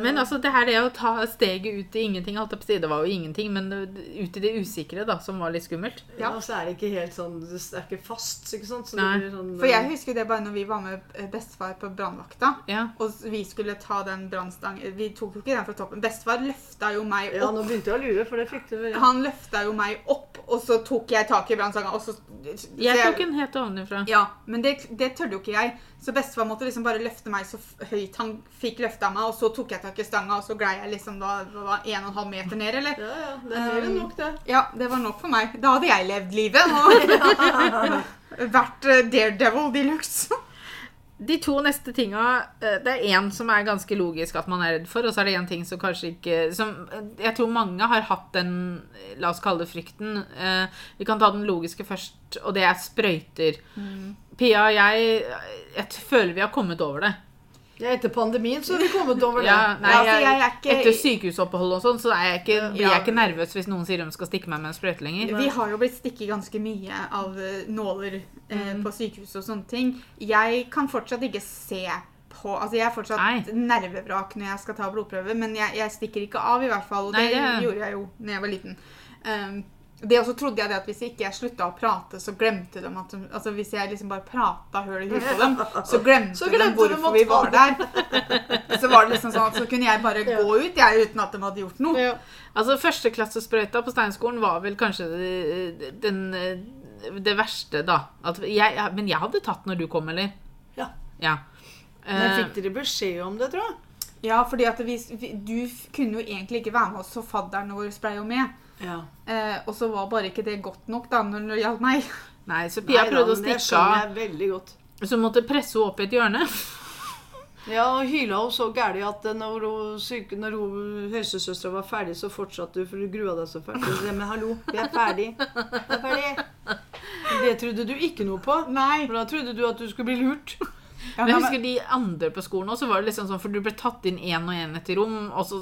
Men, eh, altså, det her det å ta steget ut i ingenting alt si, Det var jo ingenting, men ut i det usikre, da, som var litt skummelt. Ja. og så er det ikke helt sånn Det er ikke fast, ikke sant? Så Nei. det blir sånn For jeg husker det bare når vi var med eh, bestefar på brannvakta. Ja. Og vi skulle ta den brannstangen Vi tok jo ikke den fra toppen. Bestefar løfta jo meg opp. Ja, nå begynte jeg å lure, for det fikk du vel. Ja. Han løfta jo meg opp, og så tok jeg tak i brannstanga, og så så Jeg tok den helt ovenfra. Ja, men det, det tørde jo ikke jeg. Så bestefar måtte liksom bare løfte meg så høyt han fikk løfta meg, og så tok jeg tak i stanga, og så glei jeg liksom da var en og en halv meter ned, eller? Ja, ja. Det er mer enn nok, det. Ja, det var nok for meg. Da hadde jeg levd livet og vært eh, daredevil de luxe. De to neste tinga eh, Det er én som er ganske logisk at man er redd for, og så er det én ting som kanskje ikke som, eh, Jeg tror mange har hatt den, la oss kalle det frykten. Vi kan ta den logiske først, og det er sprøyter. Pia og jeg, jeg føler vi har kommet over det. Ja, etter pandemien så har vi kommet over det. Ja, nei, Ja, jeg, jeg ikke- Etter sykehusopphold og sånn, så er jeg ikke, blir jeg ikke nervøs hvis noen sier de skal stikke meg med en sprøyte lenger. Vi har jo blitt stikket ganske mye av eh, nåler eh, Mm. på sykehus og sånne ting. Jeg kan fortsatt ikke se på Altså, jeg er fortsatt Nei. nervevrak når jeg skal ta blodprøve, men jeg, jeg stikker ikke av, i hvert fall. Og Nei, det, det- gjorde jeg jo når jeg var liten. Um, det også trodde jeg det at hvis ikke jeg slutta å prate, så glemte de at de, Altså hvis jeg liksom bare prata høl i huet på dem, så glemte, Så de glemte de hvorfor vi var der. Så var det liksom sånn at så kunne jeg bare Ja. gå ut, jeg, uten at de hadde gjort noe. Ja. Altså, Førsteklassesprøyta på Steinskolen var vel kanskje det- den, det verste, da. At jeg, men jeg hadde tatt når du kom, eller? Ja. Ja. Men Eh, fikk dere beskjed om det, tror jeg? Ja, fordi at vi, du kunne jo egentlig ikke være med oss, så fadderen vår ble jo med. Ja. Eh, og så var bare ikke det godt nok da, når det gjaldt meg. nei, så Pia Nei da, prøvde å stikke av. Så måtte presse henne opp i et hjørne. Ja, og hyla hun så gæli at når, hun, syke, når hun, helsesøstera var ferdig, så fortsatte hun, for du grua deg så fælt. Men hallo, vi er ferdig. Vi er ferdig. Det trodde du ikke noe på. Nei. For da trodde du at du skulle bli lurt. Ja, Men jeg husker de andre på skolen også, var det liksom sånn, for du ble tatt inn én og én etter rom. Og så,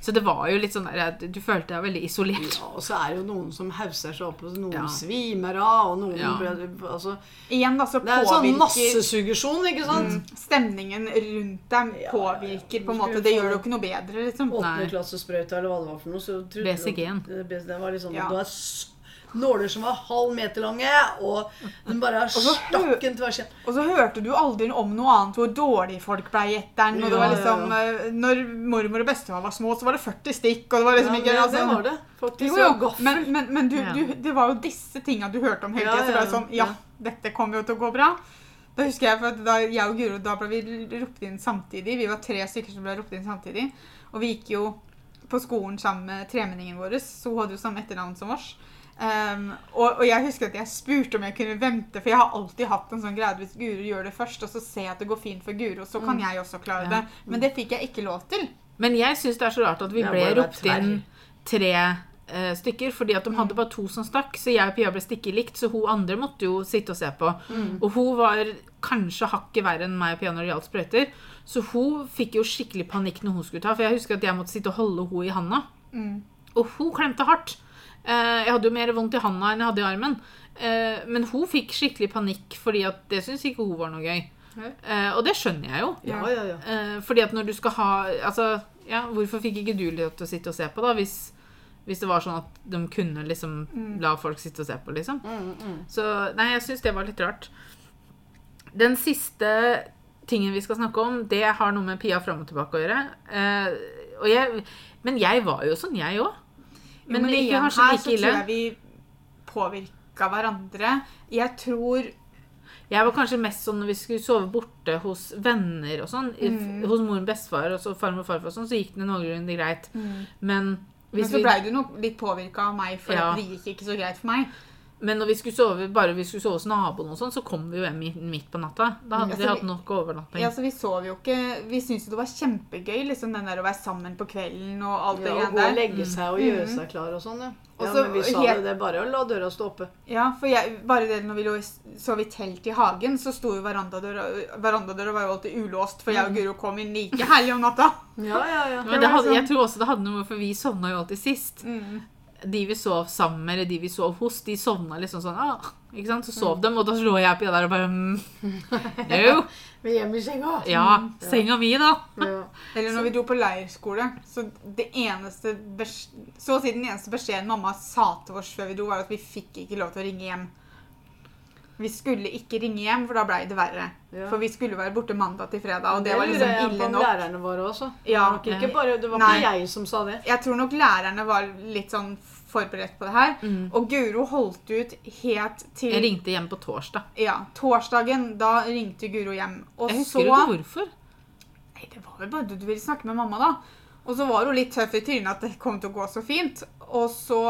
så det var jo litt sånn der du følte deg veldig isolert. Ja, og så er det jo noen som hauser seg opp, og noen Ja. svimer av, og noen Ja. ble- altså, Igjen da, så Det er sånn påvirker massesuggesjon, ikke sant? mm, stemningen rundt dem Ja, påvirker på en måte. Det gjør det jo ikke noe bedre, liksom. Åttende eller hva det var for noe. BCG-en. det- Det var liksom, Ja. Du er nåler som var halv meter lange, og den bare stakk en tvers igjen. Og så hørte du aldri om noe annet hvor dårlige folk ble etter den. Og det var Ja, ja, liksom, eh, når mormor og bestefar var små, så var det 40 stikk. Og det var liksom Ja, ikke det, altså, det var det. Faktisk. Jo, jo, men, men, men du, du, det var jo disse tinga du hørte om hele Ja, tida. Så ja, det sånn Ja, ja. dette kommer jo til å gå bra. Da husker jeg, for at da jeg og Guro da ble vi ropt inn samtidig. Vi var tre stykker som ble ropt inn samtidig. Og vi gikk jo på skolen sammen med tremenningen vår, så hun hadde jo samme etternavn som oss. Um, og, og jeg husker at jeg spurte om jeg kunne vente, for jeg har alltid hatt en sånn greie hvis Guro gjør det først, og så ser jeg at det går fint for Guro, så kan jeg også klare Ja. det. Men det fikk jeg ikke lov til. Men jeg syns det er så rart at vi ble ropt inn tre eh, stykker, fordi at de hadde bare to som stakk, så jeg og Pia ble stikket likt, så hun andre måtte jo sitte og se på. Og hun var kanskje hakket verre enn meg og Pia når det gjaldt sprøyter, så hun fikk jo skikkelig panikk når hun skulle ta, for jeg husker at jeg måtte sitte og holde henne i handa. Mm. Og hun klemte hardt. Eh, jeg hadde jo mer vondt i handa enn jeg hadde i armen. Eh, men hun fikk skikkelig panikk, fordi at det syntes ikke hun var noe gøy. Eh, og det skjønner jeg jo. Ja, ja, ja. Eh, fordi at når du skal ha Altså, ja, hvorfor fikk ikke du lov til å sitte og se på, da? Hvis, hvis det var sånn at de kunne liksom la folk sitte og se på, liksom. Mm, mm. Så nei, jeg syns det var litt rart. Den siste tingen vi skal snakke om, det har noe med Pia fram og tilbake å gjøre. Eh, og jeg, men jeg var jo sånn, jeg òg. Jo, Men, ikke igjen, her så tror jeg vi påvirka hverandre. Jeg tror Jeg var kanskje mest sånn når vi skulle sove borte hos venner og sånn. Mm. Hos mor og bestefar og så farmor og farfar og sånn, så gikk det noenlunde greit. Men, Men hvis så blei du nok litt påvirka av meg, for Ja. det gikk ikke så greit for meg. Men når vi skulle sove bare vi skulle sove hos naboen, og sånn, så kom vi jo hjem midt på natta. Da hadde Ja, vi hatt nok overnatting. Ja, så Vi sov jo ikke Vi syntes jo det var kjempegøy liksom den der å være sammen på kvelden og alt det Ja, greiene gå og legge seg og gjøre seg klar og sånn, ja. Og ja så men vi sa helt- det, bare å la døra stå oppe. Ja, for jeg, bare det når vi lå, sov i telt i hagen, så sto jo verandadøra Verandadøra var jo alltid ulåst, for jeg og Guro kom inn like herlig om natta. Ja, ja, ja. Men det hadde, jeg tror også det hadde noe, for vi sovna jo alltid sist. Mm. De vi sov sammen med, eller de vi sov hos, de sovna liksom sånn ah, ikke sant? Så Mm. sov dem, og da lå jeg oppi der og bare mm, No! Vi hjemme i senga. Ja, senga mi, da. Ja. Eller når vi dro på leirskole, så det eneste Så å si den eneste beskjeden mamma sa til oss før vi dro, var at vi fikk ikke lov til å ringe hjem. Vi skulle ikke ringe hjem, for da blei det verre. Ja. For vi skulle være borte mandag til fredag, og det var lurer liksom ille nok. lærerne våre også. Ja. Det var nok ikke bare, det var ikke jeg som sa det. Jeg tror nok lærerne var litt sånn forberedt på det her. Mm. Og Guro holdt ut helt til Jeg ringte hjem på torsdag. Ja, torsdagen. Da ringte Guro hjem. Og Jeg så husker ikke hvorfor. Nei, det var vel bare du, du ville snakke med mamma, da. Og så var hun litt tøff i trynet at det kom til å gå så fint. Og så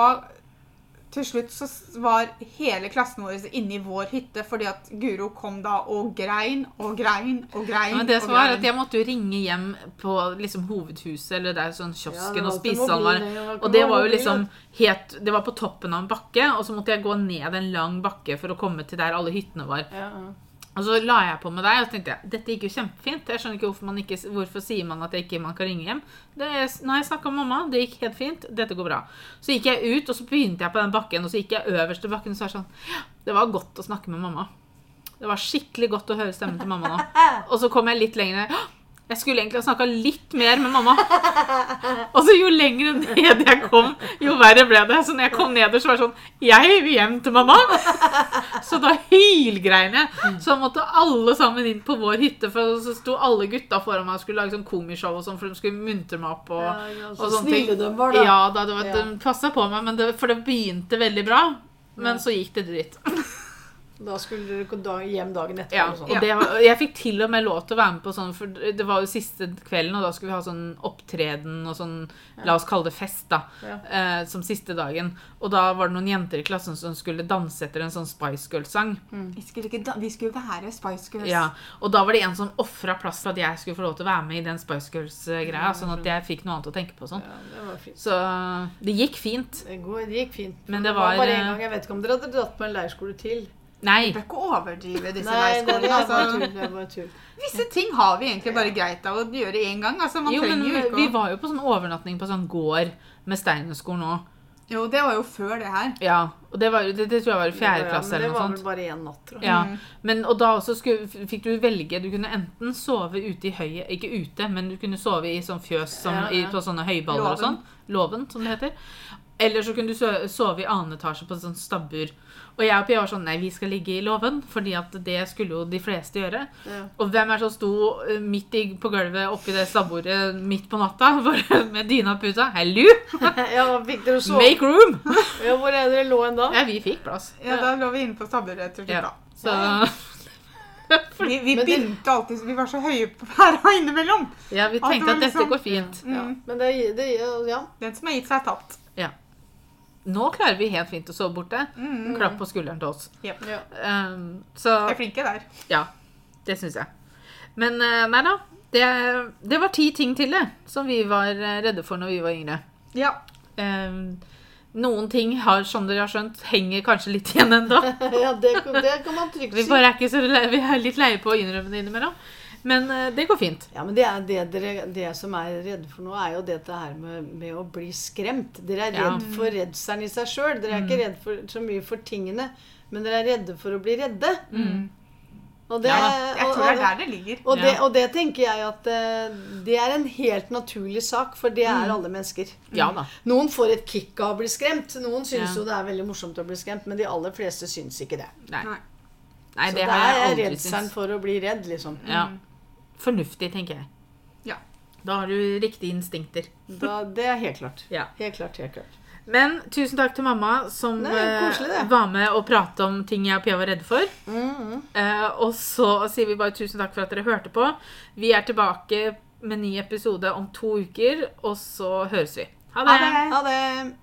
til slutt så var hele klassen vår inne i vår hytte fordi at Guro kom da og grein og grein og grein. Men det som var at Jeg måtte jo ringe hjem på liksom hovedhuset eller der sånn kiosken ja, og spisehallen var. Og det var jo liksom helt Det var på toppen av en bakke, og så måtte jeg gå ned en lang bakke for å komme til der alle hyttene var. Ja, ja. Og så la jeg på med deg, og tenkte jeg dette gikk jo kjempefint. Jeg skjønner ikke hvorfor man ikke Hvorfor sier man at ikke man kan ringe hjem. Det, nei, jeg snakka med mamma, det gikk helt fint. Dette går bra. Så gikk jeg ut, og så begynte jeg på den bakken, og så gikk jeg øverst til bakken, og så var det sånn det var godt å snakke med mamma. Det var skikkelig godt å høre stemmen til mamma nå. Og så kom jeg litt lenger ned. Jeg skulle egentlig ha snakka litt mer med mamma. Og så jo lenger ned jeg kom, jo verre ble det. Så når jeg kom nederst, så var det sånn Jeg vil hjem til mamma. Så da hylgrein jeg. Så måtte alle sammen inn på vår hytte, for så sto alle gutta foran meg og skulle lage sånn komishow og sånn, for de skulle muntre meg opp. og... Ja, og sånne ting. de var, da. Ja, da, det var, de passa på meg, men det, for det begynte veldig bra. Men så gikk det dritt. Da skulle dere gå da, hjem dagen etter. Ja, og det var, jeg fikk til og med lov til å være med på sånn, for det var jo siste kvelden, og da skulle vi ha sånn opptreden og sånn, la oss kalle det fest, da, Ja. eh, som siste dagen. Og da var det noen jenter i klassen som skulle danse etter en sånn Spice Girls-sang. vi, skulle ikke, da- vi skulle være Spice Girls. Ja, og da var det en som ofra plass for at jeg skulle få lov til å være med i den Spice Girls-greia, sånn at jeg fikk noe annet å tenke på og sånn. Ja, det var fint. Så det gikk fint. Det, går, det gikk fint. Men det var, bare én en gang. Jeg vet ikke om dere hadde dratt på en leirskole til. Nei. Du bør ikke overdrive disse leirskolene. Altså. Visse ting har vi egentlig bare greit av å gjøre én gang. Altså, man Jo, men jo ikke vi var jo på sånn overnatting på sånn gård med Steinersko nå. Jo, det var jo før det her. Ja, og det, var, det, det tror jeg var i fjerde Ja, klasse men eller Det noe var sånt. vel bare én natt, tror jeg. Ja, Mm. men, og da også skulle, fikk du velge Du kunne enten sove ute i høyet Ikke ute, men du kunne sove i sånn fjøs som, Ja, I, på sånne høyballer og sånn. Låven, som det heter. Eller så kunne du sove i annen etasje på sånn stabbur. Og jeg og Pia var sånn Nei, vi skal ligge i låven, fordi at det skulle jo de fleste gjøre. Ja. Og hvem er det som sto eh, midt i, på gulvet oppi det stabbordet midt på natta bare med dyna på puta? Hello! ja, fikk dere sove? Make room! Ja, hvor er dere lå en da? Ja, vi fikk plass. Ja, Da lå vi inne på stabburet tror jeg. Ja. da. Så Vi, vi begynte alltid Vi var så høye på pæra innimellom. ja, vi At det tenkte at dette liksom- går fint. Ja, Mm. men det, det Ja. Den som har gitt seg, er tapt. Nå klarer vi helt fint å sove borte. Mm. Klapp på skulderen til oss. ja. Um, så Vi er flinke der. ja, det syns jeg. Men eh, nei da. Det, det var ti ting til det som vi var eh, redde for når vi var yngre. Ja. Um, noen ting har, som dere har skjønt, henger kanskje litt igjen ennå. ja det, kan- det kan man trygt Vi bare er ikke så vi er litt leie på å innrømme det innimellom. Men eh, det går fint. Ja, men det, er det, dere, det som er redde for nå, er jo dette her med, med å bli skremt. Dere er Ja. for redselen i seg sjøl. Dere er ikke redd for, så mye for tingene, men dere er redde for å bli redde. Og det, Ja, Jeg tror det er der det ligger. og, det, og det tenker jeg at eh, det er en helt naturlig sak, for det er alle mennesker. Ja da. Noen får et kick av å bli skremt. Noen syns Ja. jo det er veldig morsomt å bli skremt, men de aller fleste syns ikke det. Nei. Nei. Nei, Så det det er redselen for å bli redd, liksom. Ja. Fornuftig, tenker jeg. Ja. Da har du riktige instinkter. Da, det er helt klart. Ja. Helt klart, helt klart. Men tusen takk til mamma som Nei, eh, koselig var med og prate om ting jeg og Pia var redde for. Mm, Eh, og så sier vi bare tusen takk for at dere hørte på. Vi er tilbake med ny episode om to uker, og så høres vi. Ha det! Ha det. Ha det.